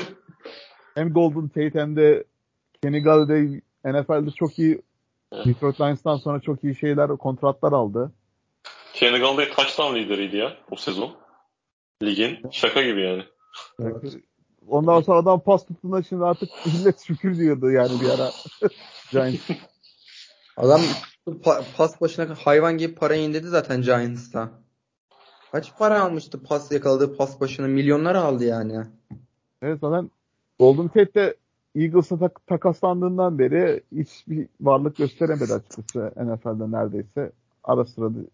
hem Golden Tate hem de Kenny Galladay NFL'de çok iyi Detroit Lions'tan sonra çok iyi şeyler, kontratlar aldı. Kenny Galladay touchdown lideriydi ya o sezon. Ligin. Şaka gibi yani. Ondan sonra adam pas tuttuğunda şimdi artık millet şükür diyordu yani bir ara. Giants. Adam pa- pas başına hayvan gibi para indirdi zaten Giants'ta. Kaç para almıştı pas yakaladığı pas başına? Milyonlar aldı yani. Evet zaten Golden Tate de Eagles'a tak- takaslandığından beri hiçbir varlık gösteremedi açıkçası NFL'de neredeyse. Ara sıra bir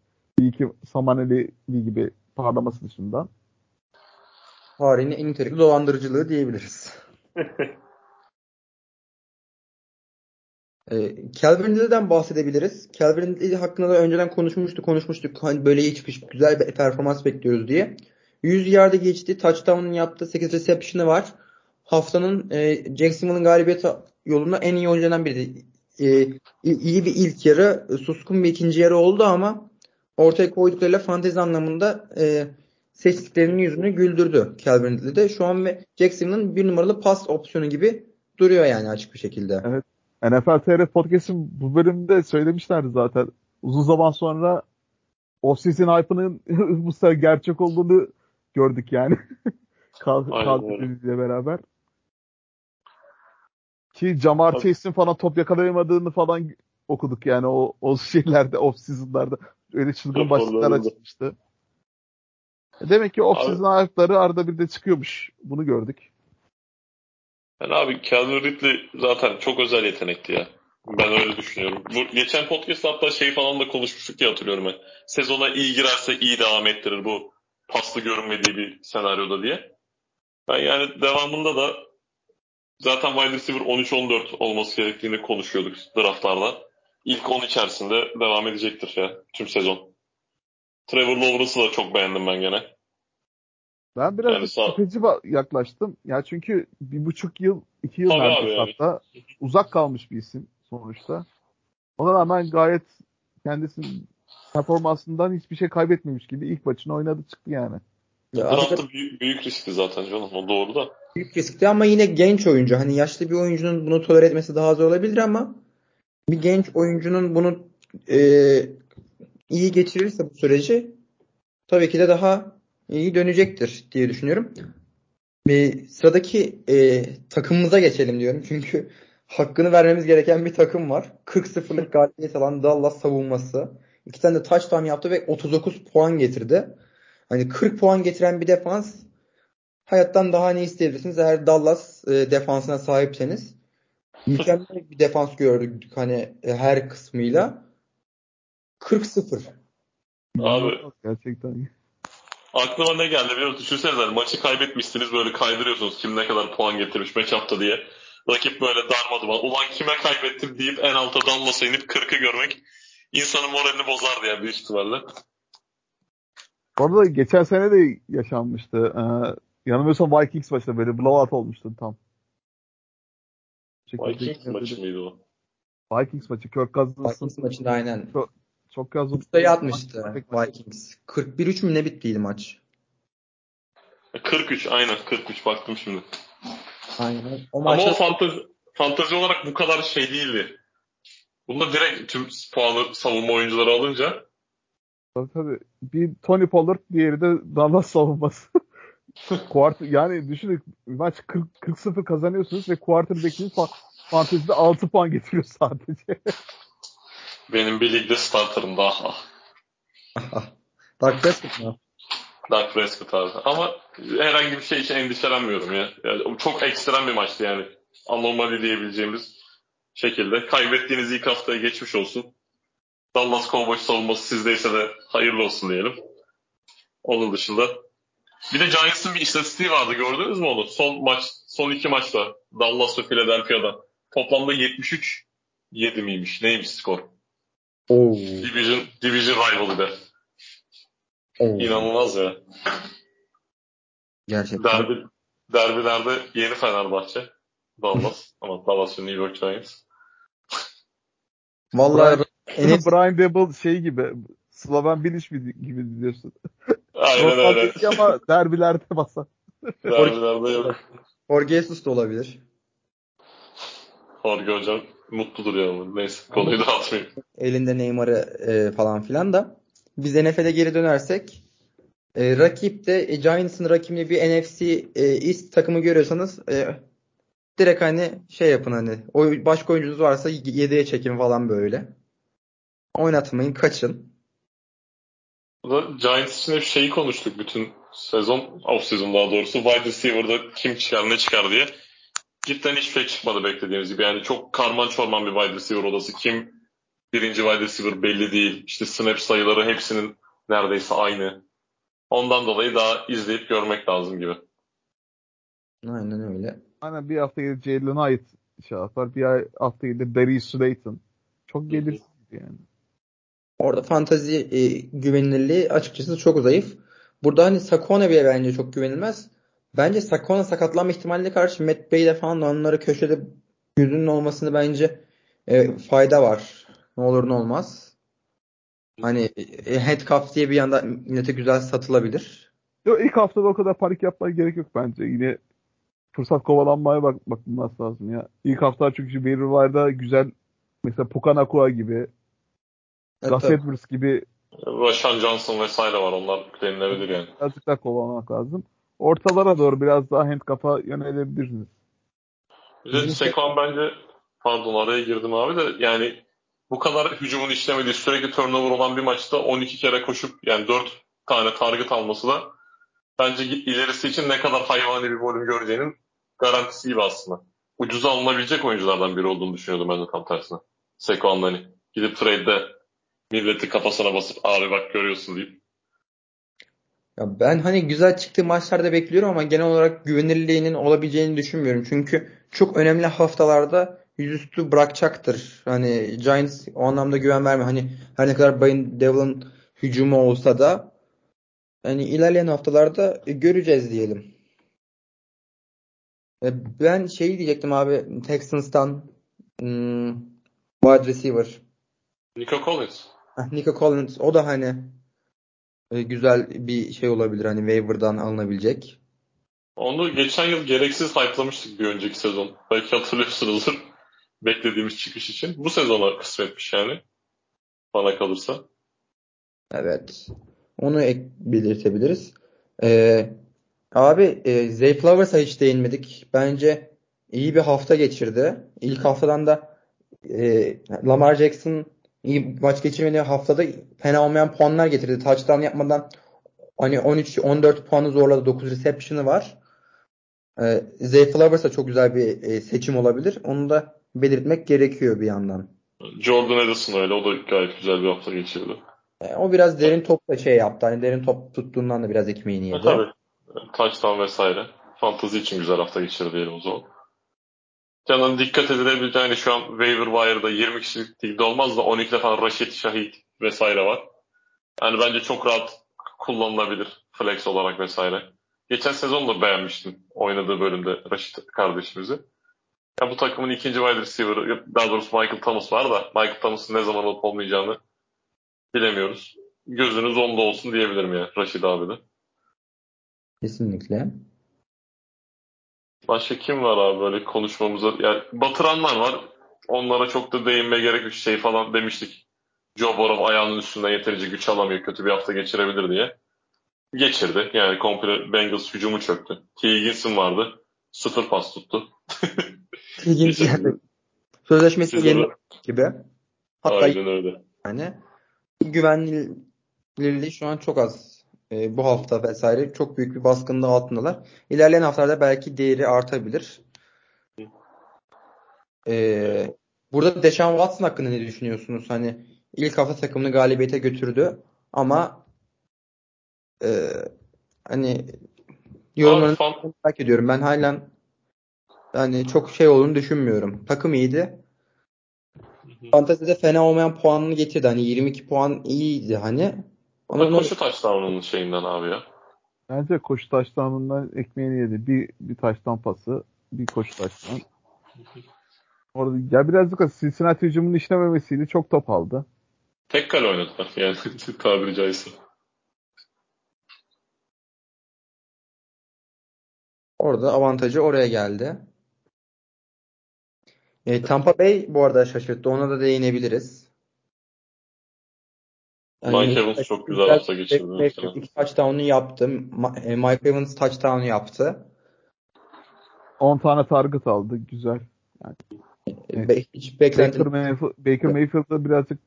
iki Samaneli gibi parlaması dışında. Tarihin en nitelikli dolandırıcılığı diyebiliriz. Ee, Calvin Ridley'den bahsedebiliriz. Calvin Ridley hakkında da önceden konuşmuştuk, konuşmuştuk. Hani böyle iyi çıkış, güzel bir performans bekliyoruz diye. 100 yarda geçti. Touchdown'un yaptığı 8 reception'ı var. Haftanın e, Jacksonville'ın galibiyeti yolunda en iyi oyuncularından biri. E, iyi bir ilk yarı, suskun bir ikinci yarı oldu ama ortaya koyduklarıyla fantezi anlamında e, seçtiklerinin yüzünü güldürdü Calvin de. Şu an ve Jacksonville'ın bir numaralı pas opsiyonu gibi duruyor yani açık bir şekilde. Evet. NFL TR Podcast'ın bu bölümde söylemişlerdi zaten. Uzun zaman sonra off-season hype'ının bu sefer gerçek olduğunu gördük yani. Kadriyle beraber. Ki Jamar Chase'in falan top yakalayamadığını falan okuduk yani o, o şeylerde off-season'larda. Öyle çılgın başlıklar açılmıştı. E demek ki off-season ayakları arada bir de çıkıyormuş. Bunu gördük. Yani abi Calvin Ridley zaten çok özel yetenekti ya. Ben öyle düşünüyorum. Bu, geçen podcast hatta şey falan da konuşmuştuk diye hatırlıyorum ben. Sezona iyi girerse iyi devam ettirir bu paslı görünmediği bir senaryoda diye. Ben yani devamında da zaten wide receiver 13-14 olması gerektiğini konuşuyorduk draftlarda. İlk 10 içerisinde devam edecektir ya tüm sezon. Trevor Lawrence'ı da çok beğendim ben gene. Ben biraz yani sağ... şüpheci yaklaştım. Ya çünkü bir buçuk yıl, iki yıl neredeyse yani. hatta uzak kalmış bir isim sonuçta. Ona rağmen gayet kendisinin performansından hiçbir şey kaybetmemiş gibi ilk maçını oynadı çıktı yani. Ya Draft'ta büyük, büyük riskti zaten canım o doğru da. Büyük riskti ama yine genç oyuncu. Hani yaşlı bir oyuncunun bunu tolere etmesi daha zor olabilir ama bir genç oyuncunun bunu e, iyi geçirirse bu süreci tabii ki de daha iyi dönecektir diye düşünüyorum. Bir sıradaki e, takımımıza geçelim diyorum. Çünkü hakkını vermemiz gereken bir takım var. 40-0'lık galibiyet alan Dallas savunması. İki tane de touchdown yaptı ve 39 puan getirdi. Hani 40 puan getiren bir defans hayattan daha ne isteyebilirsiniz eğer Dallas e, defansına sahipseniz. Mükemmel bir defans gördük hani e, her kısmıyla. 40-0. Abi gerçekten aklıma ne geldi biliyor musun? Düşünsenize hani maçı kaybetmişsiniz böyle kaydırıyorsunuz kim ne kadar puan getirmiş matchup'ta diye. Rakip böyle darmaduman. Ulan kime kaybettim deyip en alta Dallas'a inip 40'ı görmek insanın moralini bozardı yani büyük ihtimalle. Orada geçen sene de yaşanmıştı. Ee, yanılmıyorsam Vikings maçında böyle blowout olmuştu tam. Vikings maçı mıydı o? Vikings maçı. Kirk Cousins'ın Vikings maçında aynen. Çok, çok az sayı atmıştı Vikings. 41-3 mü ne bittiydi maç? 43 aynen 43 baktım şimdi. Aynen. O maçta... Ama o fantezi, fantezi olarak bu kadar şey değildi. Bunda direkt tüm puanı savunma oyuncuları alınca Tabii tabii. Bir Tony Pollard, diğeri de Dallas savunması. Quarter, yani düşünün maç 40-0 kazanıyorsunuz ve quarterback'iniz fa fantezide 6 puan getiriyor sadece. Benim bir ligde starterım daha. Dak Prescott mı? Dak Prescott abi. Ama herhangi bir şey için endişelenmiyorum ya. Yani çok ekstrem bir maçtı yani. Anomali diyebileceğimiz şekilde. Kaybettiğiniz ilk haftaya geçmiş olsun. Dallas Cowboys savunması sizdeyse de hayırlı olsun diyelim. Onun dışında. Bir de Giants'ın bir istatistiği vardı gördünüz mü onu? Son maç, son iki maçta Dallas ve Philadelphia'da. Toplamda 73 7 miymiş? Neymiş skor? Oo. Division, Division rival'ı Oo. İnanılmaz ya. Gerçekten. Derbi, derbilerde yeni Fenerbahçe. Dallas. Ama Dallas ve New York Giants. Vallahi Enes... Brian Dable şey gibi Slaven Bilic gibi diyorsun. Aynen öyle. ama derbilerde basan. derbilerde yok. Jorge Jesus da olabilir. Jorge hocam mutludur ya. Neyse konuyu dağıtmayayım. Elinde Neymar'ı e, falan filan da. Biz NFL'e geri dönersek E, rakipte e, Giants'ın rakibinde bir NFC e, East takımı görüyorsanız e, direkt hani şey yapın hani o başka oyuncunuz varsa 7'ye çekin falan böyle. Oynatmayın, kaçın. Giants için hep şeyi konuştuk bütün sezon, off sezon daha doğrusu. Wide receiver'da kim çıkar ne çıkar diye. Cidden hiçbir şey çıkmadı beklediğimiz gibi. Yani çok karman çorman bir wide receiver odası. Kim birinci wide receiver belli değil. İşte snap sayıları hepsinin neredeyse aynı. Ondan dolayı daha izleyip görmek lazım gibi. Aynen öyle. Aynen bir hafta gelir Jalen Hyatt şey yapar. Bir ay- hafta gelir Darius Slayton. Çok gelir yani. Orada fantazi e, güvenilirliği açıkçası çok zayıf. Burada hani Sakone bile bence çok güvenilmez. Bence Sakone sakatlanma ihtimaline karşı Matt Bey'de falan onları köşede gözünün olmasını bence e, fayda var. Ne olur ne olmaz. Hani e, handcuff diye bir yanda millete güzel satılabilir. Yo, ilk haftada o kadar panik yapmaya gerek yok bence. Yine fırsat kovalanmaya bak bakılması lazım ya. İlk hafta çünkü waiver güzel mesela Pukanakua gibi, Evet, Gus. Edwards gibi Rashan Johnson vesaire var. Onlar denilebilir yani. birazcık daha kovalamak lazım. Ortalara doğru biraz daha handcuff'a yönelebilirsiniz. Bir de Sekon bence pardon araya girdim abi de yani bu kadar hücumun işlemediği sürekli turnover olan bir maçta 12 kere koşup yani 4 tane target alması da bence ilerisi için ne kadar hayvani bir volüm göreceğinin garantisi gibi aslında. Ucuza alınabilecek oyunculardan biri olduğunu düşünüyordum ben de tam tersine. Sekon'da hani gidip trade'de milleti kafasına basıp abi bak görüyorsun deyip. Ya ben hani güzel çıktığı maçlarda bekliyorum ama genel olarak güvenilirliğinin olabileceğini düşünmüyorum. Çünkü çok önemli haftalarda yüzüstü bırakacaktır. Hani Giants o anlamda güven vermiyor. Hani her ne kadar Brian Devlin hücumu olsa da hani ilerleyen haftalarda göreceğiz diyelim. E, Ben şey diyecektim abi Texans'tan hmm, wide receiver. Nico Collins. Heh, Nico Collins o da hani e, güzel bir şey olabilir hani waiver'dan alınabilecek. Onu geçen yıl gereksiz hype'lamıştık bir önceki sezon. Belki hatırlıyorsunuzdur. Beklediğimiz çıkış için. Bu sezona kısmetmiş yani. Bana kalırsa. Evet. Onu ek belirtebiliriz. Ee, abi e, Zay Flowers'a hiç değinmedik. Bence iyi bir hafta geçirdi. İlk haftadan da e, Lamar Jackson iyi maç geçirmediği haftada fena olmayan puanlar getirdi. Touchdown yapmadan hani 13-14 puanı zorladı. 9 reception'ı var. Ee, Zay Flowers da çok güzel bir e, seçim olabilir. Onu da belirtmek gerekiyor bir yandan. Jordan Addison öyle. O da gayet güzel bir hafta geçirdi. E, o biraz derin topla şey yaptı. Hani derin top tuttuğundan da biraz ekmeğini E, yedi. tabii. Touchdown vesaire. Fantazi için güzel hafta geçirdi o zaman. Canım dikkat edilebileceği yani şu an waiver wire'da 20 kişilik ligde olmaz da 12 defa Raşit Şahit vesaire var. Yani bence çok rahat kullanılabilir flex olarak vesaire. Geçen sezon da beğenmiştim oynadığı bölümde Raşit kardeşimizi. Ya bu takımın ikinci wide receiver'ı, daha doğrusu Michael Thomas var da Michael Thomas'ın ne zaman olup olmayacağını bilemiyoruz. Gözünüz onda olsun diyebilirim ya Raşit abi de. Kesinlikle. Başka kim var abi böyle konuşmamıza? Yani batıranlar var. Onlara çok da değinmeye gerek yok. Şey falan demiştik. Joe Burrow ayağının üstünden yeterince güç alamıyor. Kötü bir hafta geçirebilir diye. Geçirdi. Yani komple Bengals hücumu çöktü. T. Higgins'in vardı. Sıfır pas tuttu. Geçen yani. Sözleşmesi yeni gibi. Hatta Aynen öyle. yani güvenilirliği şu an çok az. E, bu hafta vesaire çok büyük bir baskının da altındalar. İlerleyen haftalarda belki değeri artabilir. E, burada Deshaun Watson hakkında ne düşünüyorsunuz? Hani ilk hafta takımını galibiyete götürdü ama e, hani yorumlarını merak ediyorum. Ben halen yani çok şey olduğunu düşünmüyorum. Takım iyiydi. Fantazi'de fena olmayan puanını getirdi. Hani 22 puan iyiydi hani. Ne- koşu taşlarının şeyinden abi ya. Bence koşu taştanından ekmeğini yedi. Bir, bir taştan pası, bir koşu taştan. Orada ya birazcık da Cincinnati hücumunun işlememesiyle çok top aldı. Tek kale oynadılar yani tabiri caizse. Orada avantajı oraya geldi. E, Tampa Bay bu arada şaşırttı. Ona da değinebiliriz. Yani Mike Evans çok güzel hafta geçirdi. İki touchdown'u yaptı. E, Mike Evans touchdown'u yaptı. 10 tane target aldı. Güzel. Yani, Be- hiç beklentim. Baker, Mayfield, Baker Mayfield'da birazcık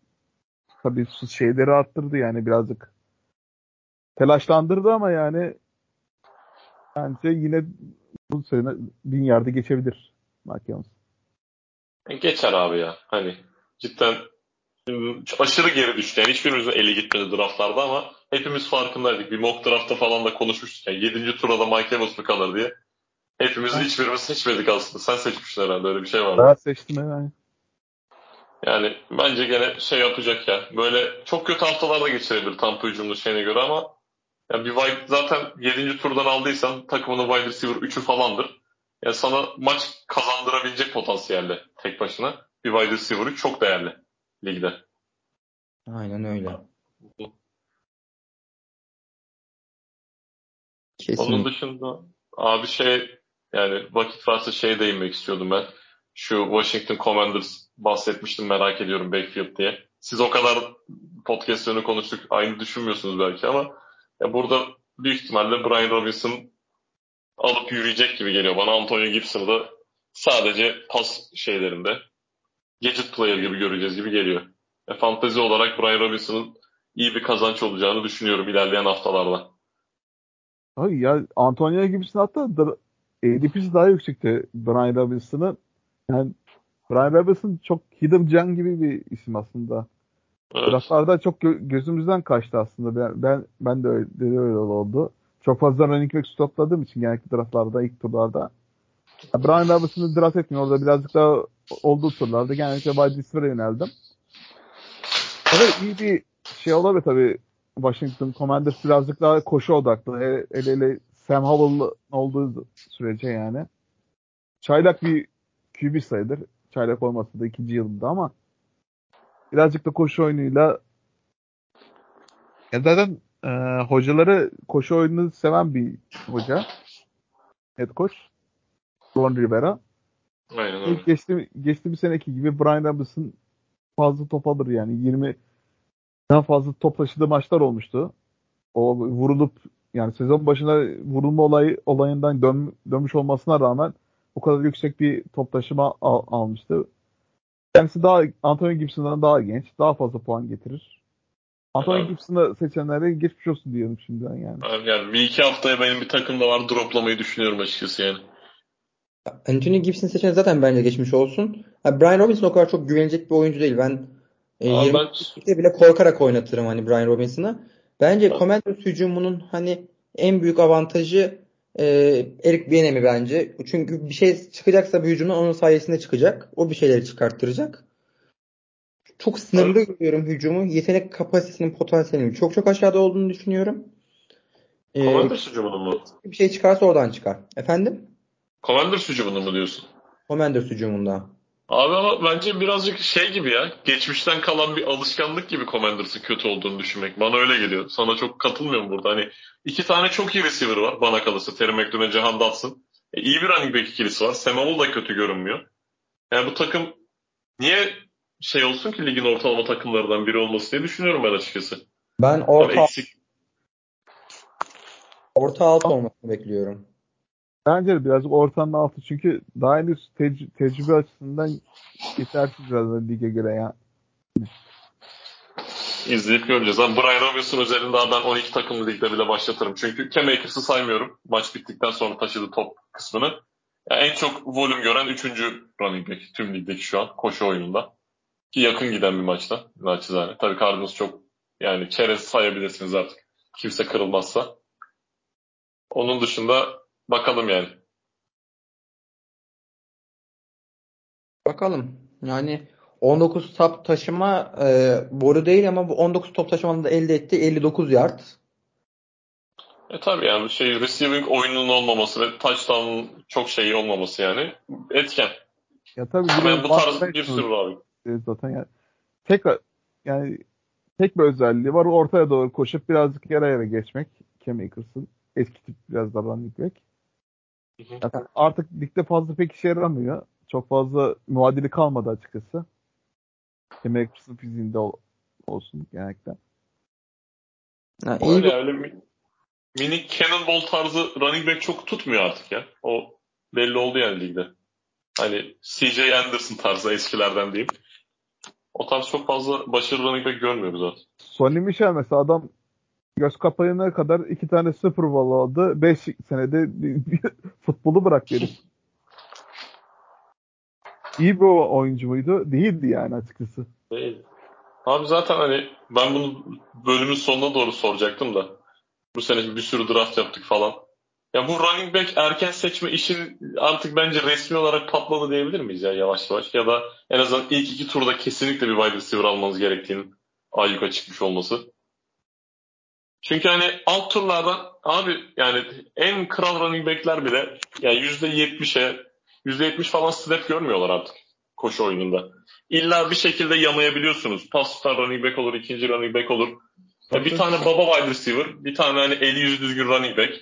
tabii şeyleri arttırdı yani birazcık telaşlandırdı ama yani bence yine bu sene bin yardı geçebilir Mike Evans. E, geçer abi ya. Hani cidden aşırı geri düştü. Yani hiçbirimizin eli gitmedi draftlarda ama hepimiz farkındaydık. Bir mock draftta falan da konuşmuştuk. Yani 7. turda da Mike Evans mı kalır diye. Hepimiz evet. hiçbirimiz seçmedik aslında. Sen seçmişsin herhalde öyle bir şey var mı? Ben seçtim yani. Yani bence gene şey yapacak ya. Böyle çok kötü haftalarda geçirebilir Tampa hücumlu şeyine göre ama yani bir wide, zaten 7. turdan aldıysan takımının wide receiver 3'ü falandır. Yani sana maç kazandırabilecek potansiyelde tek başına. Bir wide receiver 3 çok değerli ligde. Aynen öyle. Kesin. Onun dışında abi şey yani vakit varsa şey değinmek istiyordum ben. Şu Washington Commanders bahsetmiştim merak ediyorum backfield diye. Siz o kadar podcast konuştuk aynı düşünmüyorsunuz belki ama ya burada büyük ihtimalle Brian Robinson alıp yürüyecek gibi geliyor. Bana Antonio Gibson'ı da sadece pas şeylerinde gadget player gibi göreceğiz gibi geliyor. E, fantezi olarak Brian Robinson'ın iyi bir kazanç olacağını düşünüyorum ilerleyen haftalarda. Ay ya Antonio Gibson hatta ADP'si daha yüksekti Brian Robinson'ın. Yani Brian Robinson çok hidden gem gibi bir isim aslında. Evet. Draftlarda çok gö- gözümüzden kaçtı aslında. Ben ben, ben de öyle, de öyle oldu. Çok fazla running back stopladığım için genellikle draftlarda, ilk turlarda. Brian Robinson'ı draft etmiyor. Orada birazcık daha olduğu turlarda genellikle wide receiver'a yöneldim. Evet iyi bir şey olabilir tabii. Washington Commanders birazcık daha koşu odaklı. El ele Sam Howell olduğu sürece yani. Çaylak bir QB sayılır. Çaylak olmasa da ikinci yılında ama birazcık da koşu oyunuyla ya zaten e, hocaları koşu oyununu seven bir hoca. Head coach. Ron Rivera. Aynen öyle. Geçti, geçti bir seneki gibi Brian Robinson fazla top alır yani. 20 daha fazla top taşıdığı maçlar olmuştu. O vurulup yani sezon başına vurulma olayı olayından dön, dönmüş olmasına rağmen o kadar yüksek bir top taşıma al, almıştı. Kendisi daha Antonio Gibson'dan daha genç, daha fazla puan getirir. Antonio. Gibson'ı seçenlere geçmiş olsun diyelim şimdiden yani. Yani bir iki haftaya benim bir takımda var droplamayı düşünüyorum açıkçası yani. Anthony Gibson seçen zaten bence geçmiş olsun. Yani Brian Robinson o kadar çok güvenecek bir oyuncu değil. Ben e, 20 ben... bile korkarak oynatırım hani Brian Robinson'ı. Bence evet. Commanders hücumunun hani en büyük avantajı e, Eric Bieniemy bence. Çünkü bir şey çıkacaksa bir hücumdan onun sayesinde çıkacak. O bir şeyleri çıkarttıracak. Çok sınırlı evet. görüyorum hücumu. Yetenek kapasitesinin potansiyelinin çok çok aşağıda olduğunu düşünüyorum. Ee, Commanders hücumunun mu? Bir şey çıkarsa oradan çıkar. Efendim? Commanders hücumunun mu diyorsun? Commanders hücumunda. Abi ama bence birazcık şey gibi ya. Geçmişten kalan bir alışkanlık gibi Commanders'ın kötü olduğunu düşünmek. Bana öyle geliyor. Sana çok katılmıyorum burada. Hani iki tane çok iyi receiver var bana kalırsa. Terry McLaurin, Jahan Dotson. E, iyi bir running back ikilisi var. Semanol da kötü görünmüyor. Yani bu takım niye şey olsun ki ligin ortalama takımlarından biri olması diye düşünüyorum ben açıkçası. Ben orta eksik... orta alt olmasını bekliyorum. Bence birazcık ortanın altı çünkü daha henüz tec- tecrübe açısından yetersiz biraz da lige göre ya. İzleyip göreceğiz. Ama Brian Robinson üzerinde ben 12 takımlı ligde bile başlatırım. Çünkü Cam Akers'ı saymıyorum. Maç bittikten sonra taşıdı top kısmını. Yani en çok volüm gören 3. running back tüm ligdeki şu an koşu oyununda. Ki yakın giden bir maçta. Naçizane. Tabii Cardinals çok yani çerez sayabilirsiniz artık. Kimse kırılmazsa. Onun dışında Bakalım yani. Bakalım. Yani 19 top taşıma e, boru değil ama bu 19 top taşımanın elde etti 59 yard. E tabii yani şey receiving oyununun olmaması ve touchdown'un çok şeyi olmaması yani etken. Ya tabii bu tarz bir sürü var. Zaten yani tek yani tek bir özelliği var ortaya doğru koşup birazcık yere yere geçmek. Cam Akers'ın eski tip biraz daha running Zaten artık ligde fazla pek işe yaramıyor. Çok fazla muadili kalmadı açıkçası. Akers'ın fiziğinde ol, olsun genellikle. Ha, iyi öyle, öyle mi, minik cannonball tarzı running back çok tutmuyor artık ya. O belli oldu yani ligde. Hani CJ Anderson tarzı eskilerden diyeyim. O tarz çok fazla başarılı running back görmüyoruz zaten. Sonny Michel mesela adam göz kapayana kadar iki tane Super Bowl aldı. Beş senede futbolu bıraktı herif. İyi bir oyuncu muydu? Değildi yani açıkçası. Değil. Abi zaten hani ben bunu bölümün sonuna doğru soracaktım da. Bu sene bir sürü draft yaptık falan. Ya bu running back erken seçme işin artık bence resmi olarak patladı diyebilir miyiz ya yavaş yavaş? Ya da en azından ilk iki turda kesinlikle bir wide receiver almanız gerektiğinin ayyuka çıkmış olması. Çünkü hani alt turlardan abi yani en kral running backler bile yani %70'e %70 falan snap görmüyorlar artık koşu oyununda. İlla bir şekilde yamayabiliyorsunuz. Pas tutar running back olur, ikinci running back olur. Ya bir tane baba wide receiver, bir tane hani eli yüzü düzgün running back.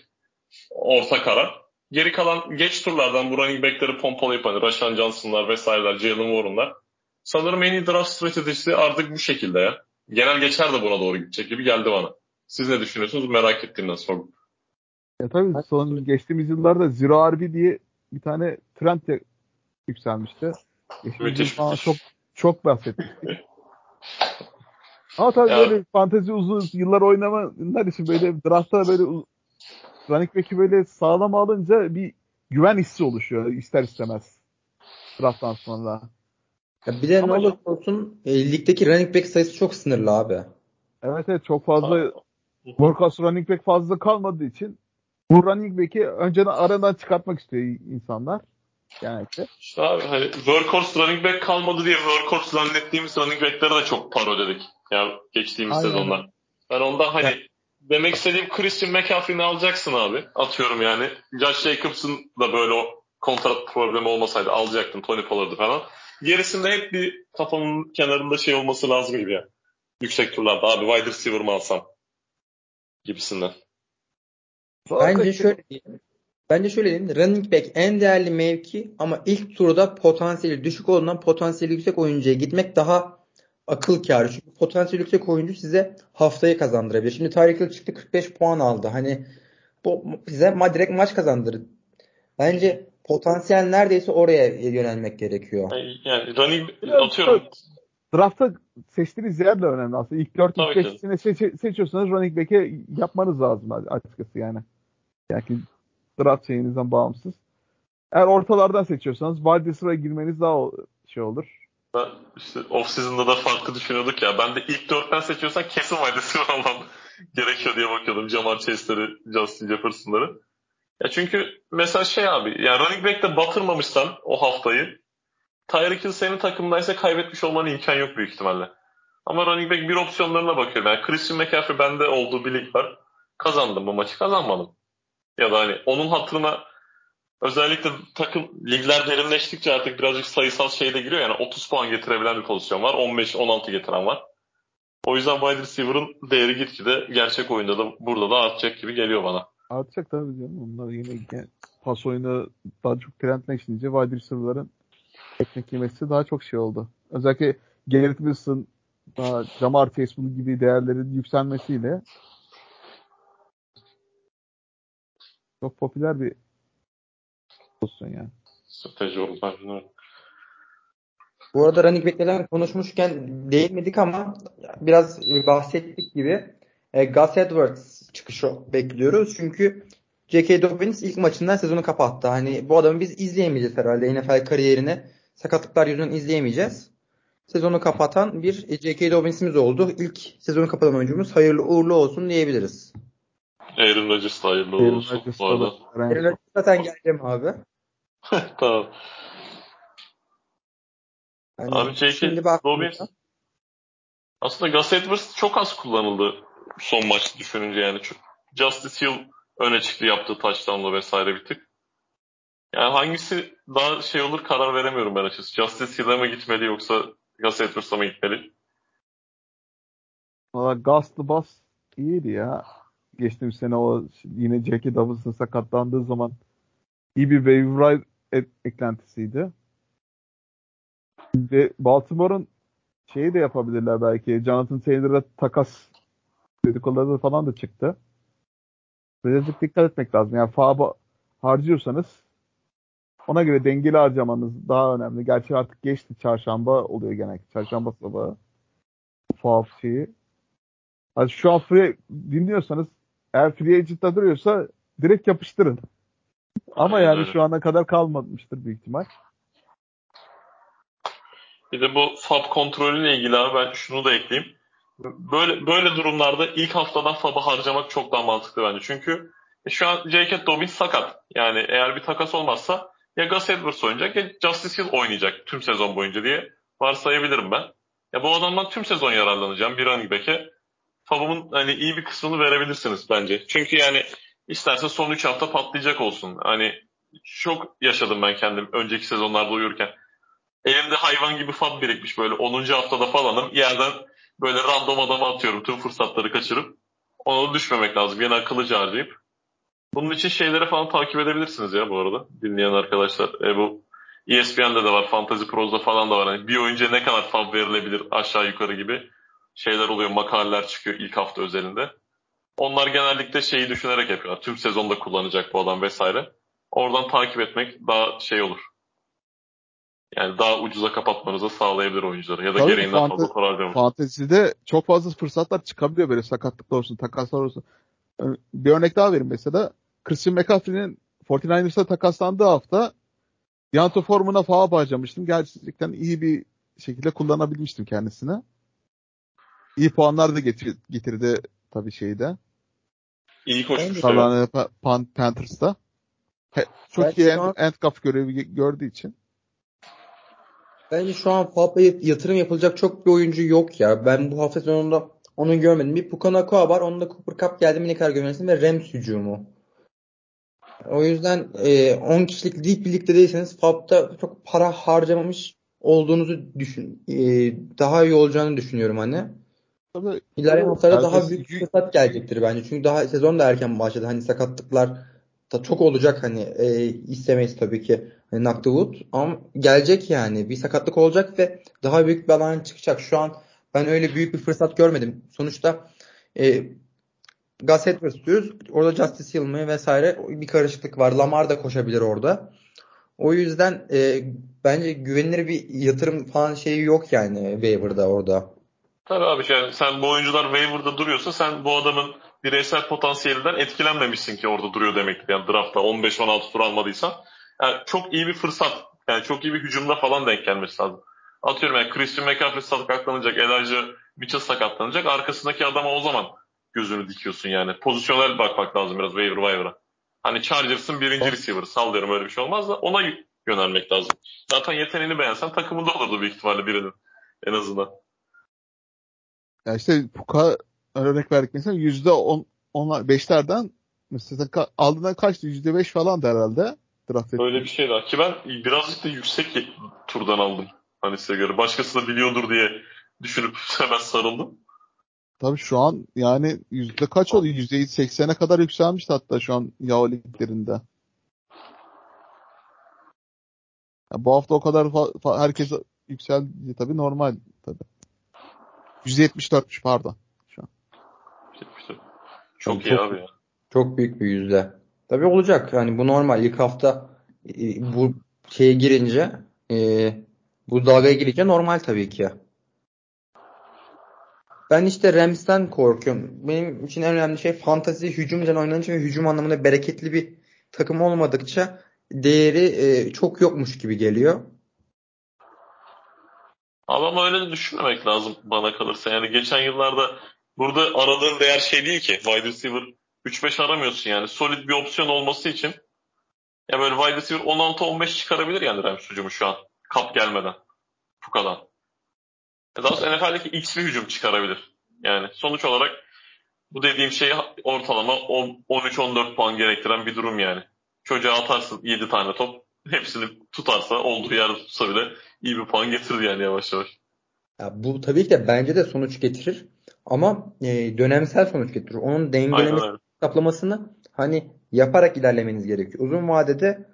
Orta kara. Geri kalan geç turlardan bu running backleri pompalayıp hani Rashan Johnson'lar vesaireler, Jalen Warren'lar. Sanırım en iyi draft stratejisi artık bu şekilde ya. Genel geçer de buna doğru gidecek gibi geldi bana. Siz ne düşünüyorsunuz? Merak ettiğimden sordum. Ya tabii son geçtiğimiz yıllarda Zero RB diye bir tane trend yükselmişti. Müthiş. Falan çok çok bahsetmiştik. Ama tabii ya. böyle fantezi uzun yıllar oynamalar için böyle draftta böyle running back'i böyle sağlam alınca bir güven hissi oluşuyor ister istemez. Drafttan sonra. Ya bir de Ama ne olursa olsun e, ligdeki running back sayısı çok sınırlı abi. Evet evet çok fazla workhorse running back fazla kalmadığı için bu running back'i önceden aradan çıkartmak istiyor insanlar genellikle. İşte abi hani workhorse running back kalmadı diye workhorse zannettiğimiz running back'lere de çok para ödedik. Yani geçtiğimiz Aynen. sezonlar. Ben ondan hani evet. demek istediğim Christian McCaffrey'ni alacaksın abi. Atıyorum yani. Josh Jacobs'ın da böyle o kontrat problemi olmasaydı alacaktın Tony Pollard'ı falan. Gerisinde hep bir kafamın kenarında şey olması lazım gibi ya. Yüksek turlarda abi wide receiver mı alsam gibisinden. Bence şöyle diyeyim. Bence şöyle diyeyim. Running back en değerli mevki ama ilk turda potansiyeli düşük olduğundan potansiyeli yüksek oyuncuya gitmek daha akıl kârı. Çünkü potansiyeli yüksek oyuncu size haftayı kazandırabilir. Şimdi Tyreek Hill çıktı 45 puan aldı. Hani bu size ma direkt maç kazandırır. Bence potansiyel neredeyse oraya yönelmek gerekiyor. Yani running atıyorum. Draftta seçtiğiniz yer de önemli aslında. İlk 4 ilk 5'sini seç, seçiyorsanız running back'e yapmanız lazım açıkçası yani. Yani draft şeyinizden bağımsız. Eğer ortalardan seçiyorsanız wide receiver'a girmeniz daha şey olur. Ben işte off season'da da farklı düşünüyorduk ya. Ben de ilk dörtten seçiyorsan kesin wide receiver almam gerekiyor diye bakıyordum. Jamar Chase'leri, Justin Jefferson'ları. Ya çünkü mesela şey abi, yani running back'te batırmamışsan o haftayı Tyreek Hill senin takımdaysa kaybetmiş olmanın imkan yok büyük ihtimalle. Ama running back bir opsiyonlarına bakıyorum. Yani Christian McCaffrey bende olduğu bir lig var. Kazandım bu maçı kazanmadım. Ya da hani onun hatırına özellikle takım ligler derinleştikçe artık birazcık sayısal şeyde giriyor. Yani 30 puan getirebilen bir pozisyon var. 15-16 getiren var. O yüzden wide receiver'ın değeri gitgide gerçek oyunda da burada da artacak gibi geliyor bana. Artacak tabii canım. Onlar yine pas oyunu daha çok trendleşince wide receiver'ların teknik yemesi daha çok şey oldu. Özellikle Garrett Wilson, daha Jamar Chase gibi değerlerin yükselmesiyle çok popüler bir pozisyon yani. Strateji oldu bence. Bu arada running back'lerden konuşmuşken değinmedik ama biraz bahsettik gibi. E, Gus Edwards çıkışı bekliyoruz. Çünkü J.K. Dobbins ilk maçından sezonu kapattı. Hani bu adamı biz izleyemeyeceğiz herhalde. NFL kariyerini sakatlıklar yüzünden izleyemeyeceğiz. Sezonu kapatan bir J.K. Dobbins'imiz oldu. İlk sezonu kapatan oyuncumuz hayırlı uğurlu olsun diyebiliriz. Aaron Rodgers hayırlı Aaron olsun. Rodgers Aaron Rodgers zaten geleceğim abi. tamam. Yani abi J.K. Dobbins aslında Gus Edwards çok az kullanıldı son maçta düşününce yani. Justice Hill öne çıktı yaptığı touchdown'la vesaire bir tık. Yani hangisi daha şey olur karar veremiyorum ben açıkçası. Justice Hill'e mi gitmeli yoksa Gus Edwards'a mı gitmeli? Valla Gus'lı Bas iyiydi ya. Geçtiğim sene o yine Jackie Davis'ın sakatlandığı zaman iyi bir waiver ride et, eklentisiydi. Ve Baltimore'un şeyi de yapabilirler belki. Jonathan Taylor'a takas dedikoduları falan da çıktı. Birazcık dikkat etmek lazım. Yani FAB'ı harcıyorsanız ona göre dengeli harcamanız daha önemli. Gerçi artık geçti çarşamba oluyor genellikle. Çarşamba sabahı. FAB şeyi. Yani şu an free dinliyorsanız eğer free agent'ta duruyorsa direkt yapıştırın. Ama yani şu ana kadar kalmamıştır büyük ihtimal. Bir de bu FAB kontrolüyle ilgili abi ben şunu da ekleyeyim. Böyle böyle durumlarda ilk haftadan FAB'ı harcamak çok daha mantıklı bence. Çünkü e, şu an J.K. Dobbins sakat. Yani eğer bir takas olmazsa ya Gus Edwards oynayacak ya Justice Hill oynayacak tüm sezon boyunca diye varsayabilirim ben. Ya bu adamdan tüm sezon yararlanacağım bir running back'e. FAB'ımın hani iyi bir kısmını verebilirsiniz bence. Çünkü yani isterse son 3 hafta patlayacak olsun. Hani çok yaşadım ben kendim önceki sezonlarda uyurken. Elimde hayvan gibi fab birikmiş böyle 10. haftada falanım. Yerden böyle random adama atıyorum tüm fırsatları kaçırıp. Ona düşmemek lazım. Yine akıllıca harcayıp. Bunun için şeylere falan takip edebilirsiniz ya bu arada. Dinleyen arkadaşlar. E, bu ESPN'de de var. Fantasy Pro'da falan da var. Yani bir oyuncuya ne kadar fab verilebilir aşağı yukarı gibi şeyler oluyor. Makaleler çıkıyor ilk hafta özelinde. Onlar genellikle şeyi düşünerek yapıyorlar. Tüm sezonda kullanacak bu adam vesaire. Oradan takip etmek daha şey olur. Yani daha ucuza kapatmanızı sağlayabilir oyuncuları. Ya da Tabii gereğinden fante- fazla para harcamak. Fantezide çok fazla fırsatlar çıkabiliyor böyle sakatlıklar olsun, takaslar olsun. Bir örnek daha vereyim mesela. Christian McCaffrey'nin 49ers'a takaslandığı hafta Yanto formuna faal harcamıştım. Gerçekten iyi bir şekilde kullanabilmiştim kendisine. İyi puanlar da getir, getirdi tabii şeyde. İyi koşmuş. Carolina Pa- Pan- Panthers'ta. He- çok Belki iyi end, end görevi gördüğü için. Bence şu an FAB'a yatırım yapılacak çok bir oyuncu yok ya. Ben bu hafta sonunda onu görmedim. Bir Puka Nakua var. Onun da Cooper Cup geldi mi ne kadar görmelisin ve Rams hücumu. O yüzden e, 10 kişilik lig birlikte değilseniz FAB'da çok para harcamamış olduğunuzu düşün. e, daha iyi olacağını düşünüyorum hani. Tabii İlerleyen haftalarda daha büyük bir fırsat gelecektir bence. Çünkü daha sezon da erken başladı. Hani sakatlıklar da çok olacak hani e, istemeyiz tabii ki hani Knock the Wood. Ama gelecek yani. Bir sakatlık olacak ve daha büyük bir alan çıkacak. Şu an ben öyle büyük bir fırsat görmedim. Sonuçta e, Gus Edwards diyoruz. Orada Justice Hill vesaire bir karışıklık var. Lamar da koşabilir orada. O yüzden e, bence güvenilir bir yatırım falan şeyi yok yani waiver'da orada. Tabii abi yani sen bu oyuncular waiver'da duruyorsa sen bu adamın bireysel potansiyelinden etkilenmemişsin ki orada duruyor demektir. Yani draftta 15-16 tur almadıysan. Yani çok iyi bir fırsat. Yani çok iyi bir hücumda falan denk gelmesi lazım. Atıyorum yani Christian McCaffrey sakatlanacak, Elijah Mitchell sakatlanacak. Arkasındaki adama o zaman gözünü dikiyorsun yani. Pozisyonel bakmak lazım biraz waiver waiver'a. Hani Chargers'ın birinci receiver sallıyorum öyle bir şey olmaz da ona yönelmek lazım. Zaten yeteneğini beğensen takımında olurdu büyük ihtimalle birinin en azından. Ya işte Puka örnek verdik mesela yüzde on, onlar beşlerden mesela aldığından kaçtı? Yüzde beş falan da herhalde. Draft etti. Öyle bir şey daha. Ki ben birazcık da yüksek turdan aldım. Hani size göre. Başkası da biliyordur diye düşünüp hemen sarıldım. Tabii şu an yani yüzde kaç oldu? Yüzde seksene kadar yükselmişti hatta şu an Yao liglerinde. Ya bu hafta o kadar fa- fa- herkes yükseldi tabii normal tabii. Yüzde yetmiş dörtmüş pardon. Çok Çok- iyi abi ya. Çok büyük bir yüzde. Tabii olacak. Yani bu normal. İlk hafta e, bu şeye girince e, bu dalgaya girince normal tabii ki. Ben işte Rams'ten korkuyorum. Benim için en önemli şey fantazi hücumdan oynanınca ve hücum anlamında bereketli bir takım olmadıkça değeri e, çok yokmuş gibi geliyor. Ama öyle düşünmemek lazım bana kalırsa. Yani geçen yıllarda burada aradığın değer şey değil ki. Wide receiver 3-5 aramıyorsun yani. Solid bir opsiyon olması için ya böyle wide receiver 16-15 çıkarabilir yani Rams hücumu şu an. Kap gelmeden. Fuka'dan. Ya Daha sonra NFL'deki X bir hücum çıkarabilir. Yani sonuç olarak bu dediğim şey ortalama 10 13-14 puan gerektiren bir durum yani. Çocuğa atarsın 7 tane top. Hepsini tutarsa olduğu yerde tutsa bile iyi bir puan getirir yani yavaş yavaş. Ya bu tabii ki de bence de sonuç getirir. Ama e, dönemsel sonuç getirir. Onun Aynen dengelemesi öyle. hesaplamasını hani yaparak ilerlemeniz gerekiyor. Uzun vadede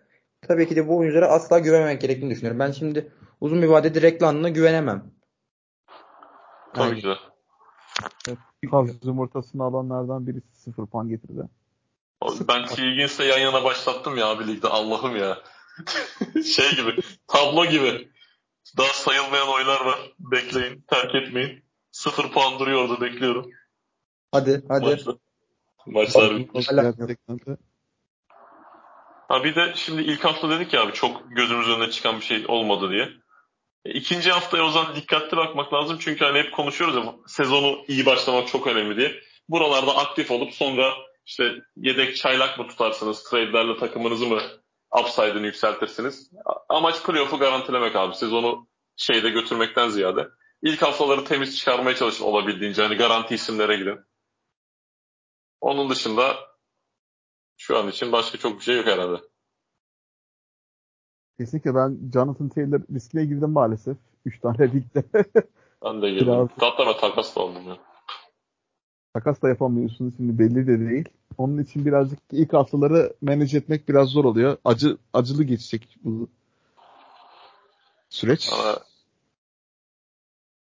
tabii ki de bu oyunculara asla güvenmemek gerektiğini düşünüyorum. Ben şimdi uzun bir vadede Rekland'ına güvenemem. Tabii Yani ki de. Kaz yumurtasını alanlardan birisi sıfır puan getirdi. Ben T. Higgins'le yan yana başlattım ya abi ligde. Allah'ım ya. şey gibi. Tablo gibi. Daha sayılmayan oylar var. Bekleyin. Terk etmeyin. Sıfır puan duruyor orada bekliyorum. Hadi hadi. Maçta. Maçlar bitmiş. Ha bir de şimdi ilk hafta dedik ya abi çok gözümüz önüne çıkan bir şey olmadı diye. E, İkinci haftaya o zaman dikkatli bakmak lazım. Çünkü hani hep konuşuyoruz ya sezonu iyi başlamak çok önemli diye. Buralarda aktif olup sonra işte yedek çaylak mı tutarsınız, trade'lerle takımınızı mı upside'ını yükseltirsiniz. Amaç playoff'u garantilemek abi. Sezonu şeyde götürmekten ziyade. İlk haftaları temiz çıkarmaya çalışın olabildiğince. Hani garanti isimlere gidin. Onun dışında şu an için başka çok bir şey yok herhalde. Kesinlikle ben Jonathan Taylor riskine girdim maalesef. 3 tane ligde. Ben de girdim. Biraz- Hatta ben takas da aldım ya. Takas da yapamıyorsunuz şimdi belli de değil. Onun için birazcık ilk haftaları manage etmek biraz zor oluyor. Acı acılı geçecek bu süreç. Ama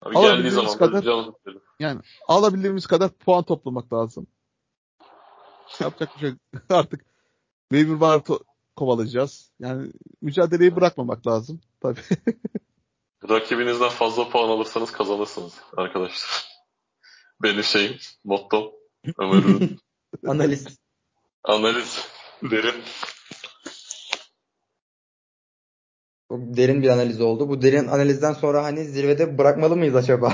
Abi geldiği zaman kadar- da canım. Yani alabildiğimiz kadar puan toplamak lazım. Yapacak bir şey artık waiver bar kovalayacağız. Yani mücadeleyi bırakmamak lazım. Tabii. Rakibinizden fazla puan alırsanız kazanırsınız arkadaşlar. Benim şeyim, mottom. Ömer'in Analiz. analiz derin. Derin bir analiz oldu. Bu derin analizden sonra hani zirvede bırakmalı mıyız acaba?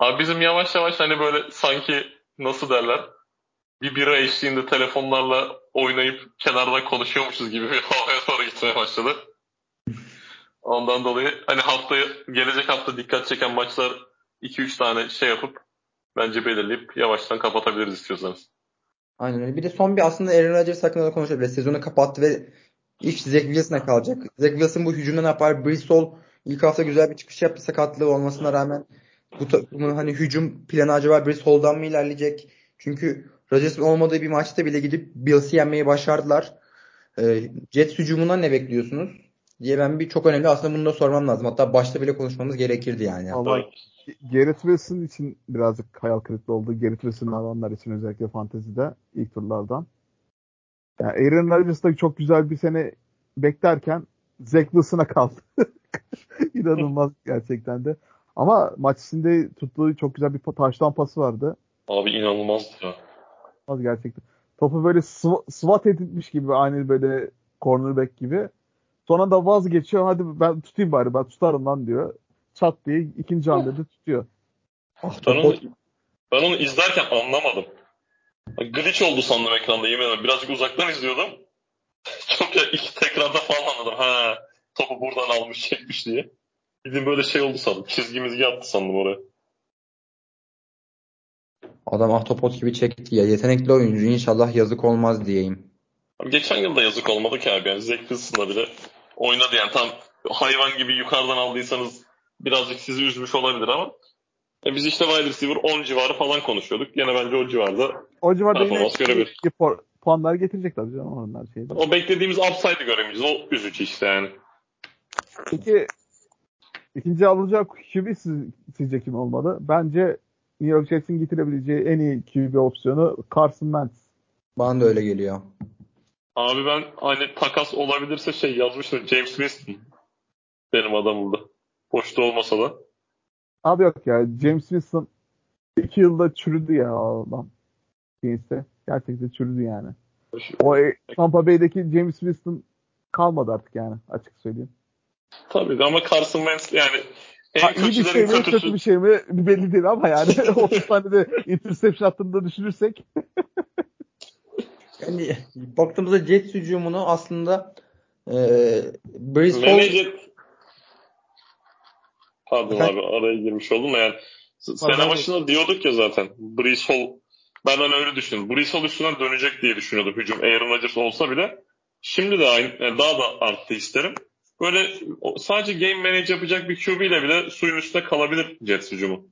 Abi bizim yavaş yavaş hani böyle sanki nasıl derler bir bira eşliğinde telefonlarla oynayıp kenardan konuşuyormuşuz gibi bir havaya doğru gitmeye başladı. Ondan dolayı hani haftaya gelecek hafta dikkat çeken maçlar 2-3 tane şey yapıp bence belirleyip yavaştan kapatabiliriz istiyorsanız. Aynen öyle. Bir de son bir aslında Aaron Rodgers hakkında da konuşabiliriz. Sezonu kapattı ve iş Zach Wilson'a kalacak. Zach Wilson bu hücumda ne yapar? Hall ilk hafta güzel bir çıkış yaptı sakatlığı olmasına rağmen bu takımın hani hücum planı acaba Brees Hall'dan mı ilerleyecek? Çünkü Rodgers'ın olmadığı bir maçta bile gidip Bills'i yenmeyi başardılar. Ee, Jets hücumundan ne bekliyorsunuz? diye ben bir çok önemli aslında bunu da sormam lazım. Hatta başta bile konuşmamız gerekirdi yani. Vallahi Garrett Wilson için birazcık hayal kırıklığı oldu. Garrett Wilson'ı alanlar için özellikle fantezide ilk turlardan. Yani Aaron Rodgers da çok güzel bir sene beklerken Zach Wilson'a kaldı. İnanılmaz gerçekten de. Ama maç içinde tuttuğu çok güzel bir taştan pası vardı. Abi inanılmazdı ya. Az gerçekten. Topu böyle sw- swat edilmiş gibi aynı böyle cornerback gibi. Sonra da vazgeçiyor. Hadi ben tutayım bari ben tutarım lan diyor. Çat diye ikinci hamlede tutuyor. Ah, Ben onu, ben onu izlerken anlamadım. Glitch oldu sandım ekranda yemin ederim. Birazcık uzaktan izliyordum. Çok ya ilk tekrarda falan anladım. Ha topu buradan almış çekmiş diye. Bildiğin böyle şey oldu sandım. Çizgimizi yaptı sandım oraya. Adam ahtapot gibi çekti ya. Yetenekli oyuncu. İnşallah yazık olmaz diyeyim. Abi geçen yıl da yazık olmadı ki abi. Yani Zach Wilson'la bile oynadı yani. Tam hayvan gibi yukarıdan aldıysanız birazcık sizi üzmüş olabilir ama e biz işte wide receiver 10 civarı falan konuşuyorduk. Yine bence o civarda O civarda yine Performans görebilir. puanlar getirecek tabii canım onlar şeyde. o beklediğimiz upside'ı göremeyeceğiz. O üzücü işte yani. Peki ikinci alınacak QB siz, sizce kim olmalı? Bence New York Jets'in getirebileceği en iyi QB opsiyonu Carson Wentz. Bana da öyle geliyor. Abi ben hani takas olabilirse şey yazmıştım. James Winston benim adamımda. Boşta olmasa da. Abi yok ya James Winston iki yılda çürüdü ya adam. Saints'te. Gerçekten çürüdü yani. O e, Tampa Bay'deki James Winston kalmadı artık yani açık söyleyeyim. Tabii ama Carson Wentz yani en Ha, iyi bir şey mi kötüsü. kötü bir şey mi belli değil ama yani 30 tane de interception attığında düşünürsek Yani baktığımızda Jets hücumunu aslında e, Brees Hall Manager Pardon Efendim? abi araya girmiş oldum da yani sene başında diyorduk ya zaten Brees Hall ben hani öyle düşündüm. Brees Hall üstünden dönecek diye düşünüyordum hücum. Aaron Rodgers olsa bile şimdi de aynı, yani daha da arttı isterim. Böyle sadece game manage yapacak bir QB ile bile suyun üstünde kalabilir Jets hücumu.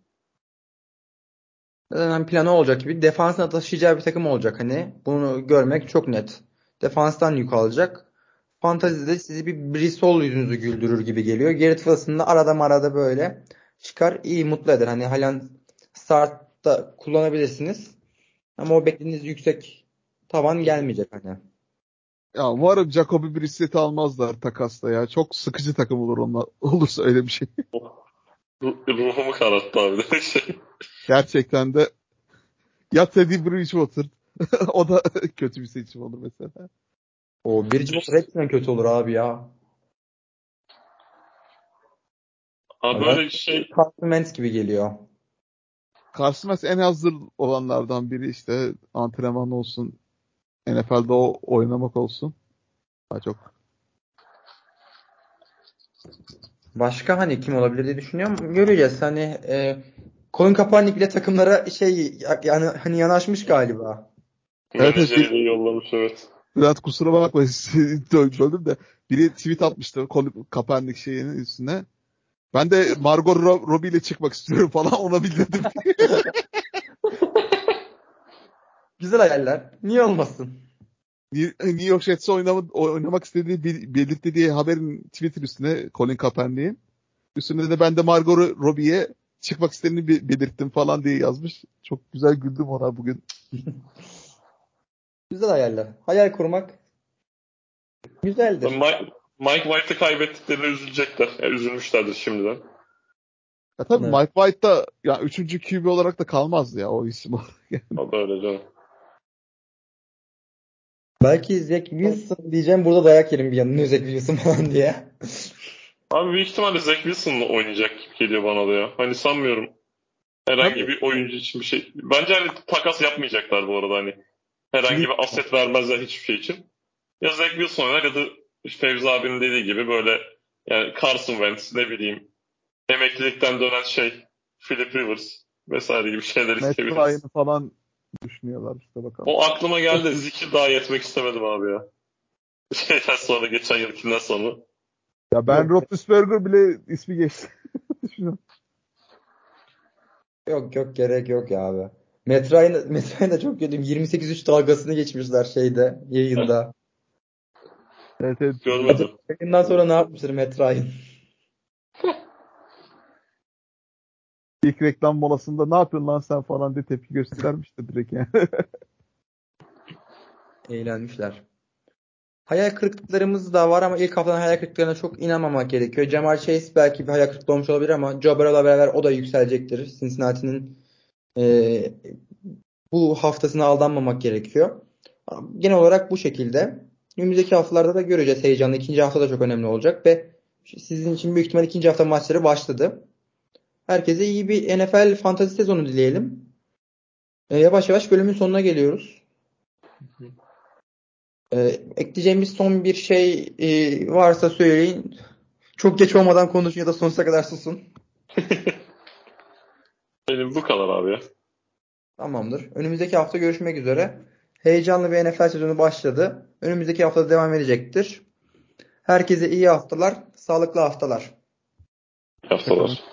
zaten planı olacak gibi defansına taşıyacağı bir takım olacak hani. Bunu görmek çok net. Defanstan yük alacak. Fantazide sizi bir Hall yüzünüzü güldürür gibi geliyor. Garrett Wilson da arada marada böyle çıkar iyi mutlu eder. Hani halen startta kullanabilirsiniz. Ama o beklediğiniz yüksek tavan gelmeyecek hani. Ya umarım Jacoby Brissett'i almazlar takasla ya. Çok sıkıcı takım olur onlar olursa öyle bir şey. Ruhumu kararttı abi de şey. Gerçekten de ya Teddy Bridgewater o da kötü bir seçim olur mesela. O Bridgewater hepsinden kötü olur abi ya. Abi böyle şey Carson Wentz gibi geliyor. Carson Wentz en hazır olanlardan biri işte antrenman olsun. NFL'de o oynamak olsun. Daha çok. Başka hani kim olabilir diye düşünüyorum. Göreceğiz. Hani e, Colin Kaepernick bile takımlara şey yani hani yanaşmış galiba. Evet, evet. menajeriyle yollamış evet. Bülent kusura bakma böldüm de biri tweet atmıştı Colin Kaepernick şeyinin üstüne. Ben de Margot Ro- Robbie ile çıkmak istiyorum falan ona bildirdim. Güzel hayaller. Niye olmasın? New York Jets'e oynama, oynamak istediği belirtti diye haberin Twitter üstüne Colin Kaepernick'in. Üstüne de ben de Margot Robbie'ye çıkmak istediğini be- belirttim falan diye yazmış. Çok güzel güldüm ona bugün. Güzel hayaller. Hayal kurmak güzeldir. Mike, Mike White'ı kaybettiklerine üzülecekler. Yani üzülmüşlerdir şimdiden. Ya tabii Evet. Mike White da ya üçüncü QB olarak da kalmazdı ya o isim. O da öyle canım. Belki Zach Wilson diyeceğim burada dayak yerim bir yanına Zach Wilson falan diye. Abi büyük ihtimalle Zach Wilson'la oynayacak gibi geliyor bana da ya. Hani sanmıyorum. Herhangi Tabii. bir oyuncu için bir şey. Bence hani takas yapmayacaklar bu arada hani. Herhangi bir aset vermezler hiçbir şey için. Ya Zach Wilson oynar ya da Fevzi abinin dediği gibi böyle yani Carson Wentz ne bileyim emeklilikten dönen şey Philip Rivers vesaire gibi şeyler Matt isteyebiliriz. Ryan'ı falan düşünüyorlar işte bakalım. O aklıma geldi. Zikir daha yetmek istemedim abi ya. Şeyden sonra geçen yılkinden sonra. Ya ben. Roethlisberger bile ismi geçti. Yok yok gerek yok ya abi. Matt Ryan da çok kötü. 28-3 dalgasını geçmişler şeyde yayında. evet, evet. Görmedim. Yayından sonra ne yapmıştır Matt İlk reklam molasında ne yapıyorsun lan sen falan diye tepki göstermişti direkt yani. Eğlenmişler. Hayal kırıklıklarımız da var ama ilk haftanın hayal kırıklıklarına çok inanmamak gerekiyor. Jamal Chase belki bir hayal kırıklığı olmuş olabilir ama Joe Burrow'la beraber o da yükselecektir. Cincinnati'nin e, bu haftasına aldanmamak gerekiyor. Genel olarak bu şekilde. Önümüzdeki haftalarda da göreceğiz heyecanlı. İkinci hafta da çok önemli olacak ve sizin için büyük ihtimal ikinci hafta maçları başladı. Herkese iyi bir NFL fantasy sezonu dileyelim. E, yavaş yavaş bölümün sonuna geliyoruz. E, ekleyeceğimiz son bir şey e, varsa söyleyin. Çok geç olmadan konuşun ya da sonsuza kadar susun. Benim bu kadar abi ya. Tamamdır. Önümüzdeki hafta görüşmek üzere. Heyecanlı bir NFL sezonu başladı. Önümüzdeki hafta devam edecektir. Herkese iyi haftalar, sağlıklı haftalar. Haftalar.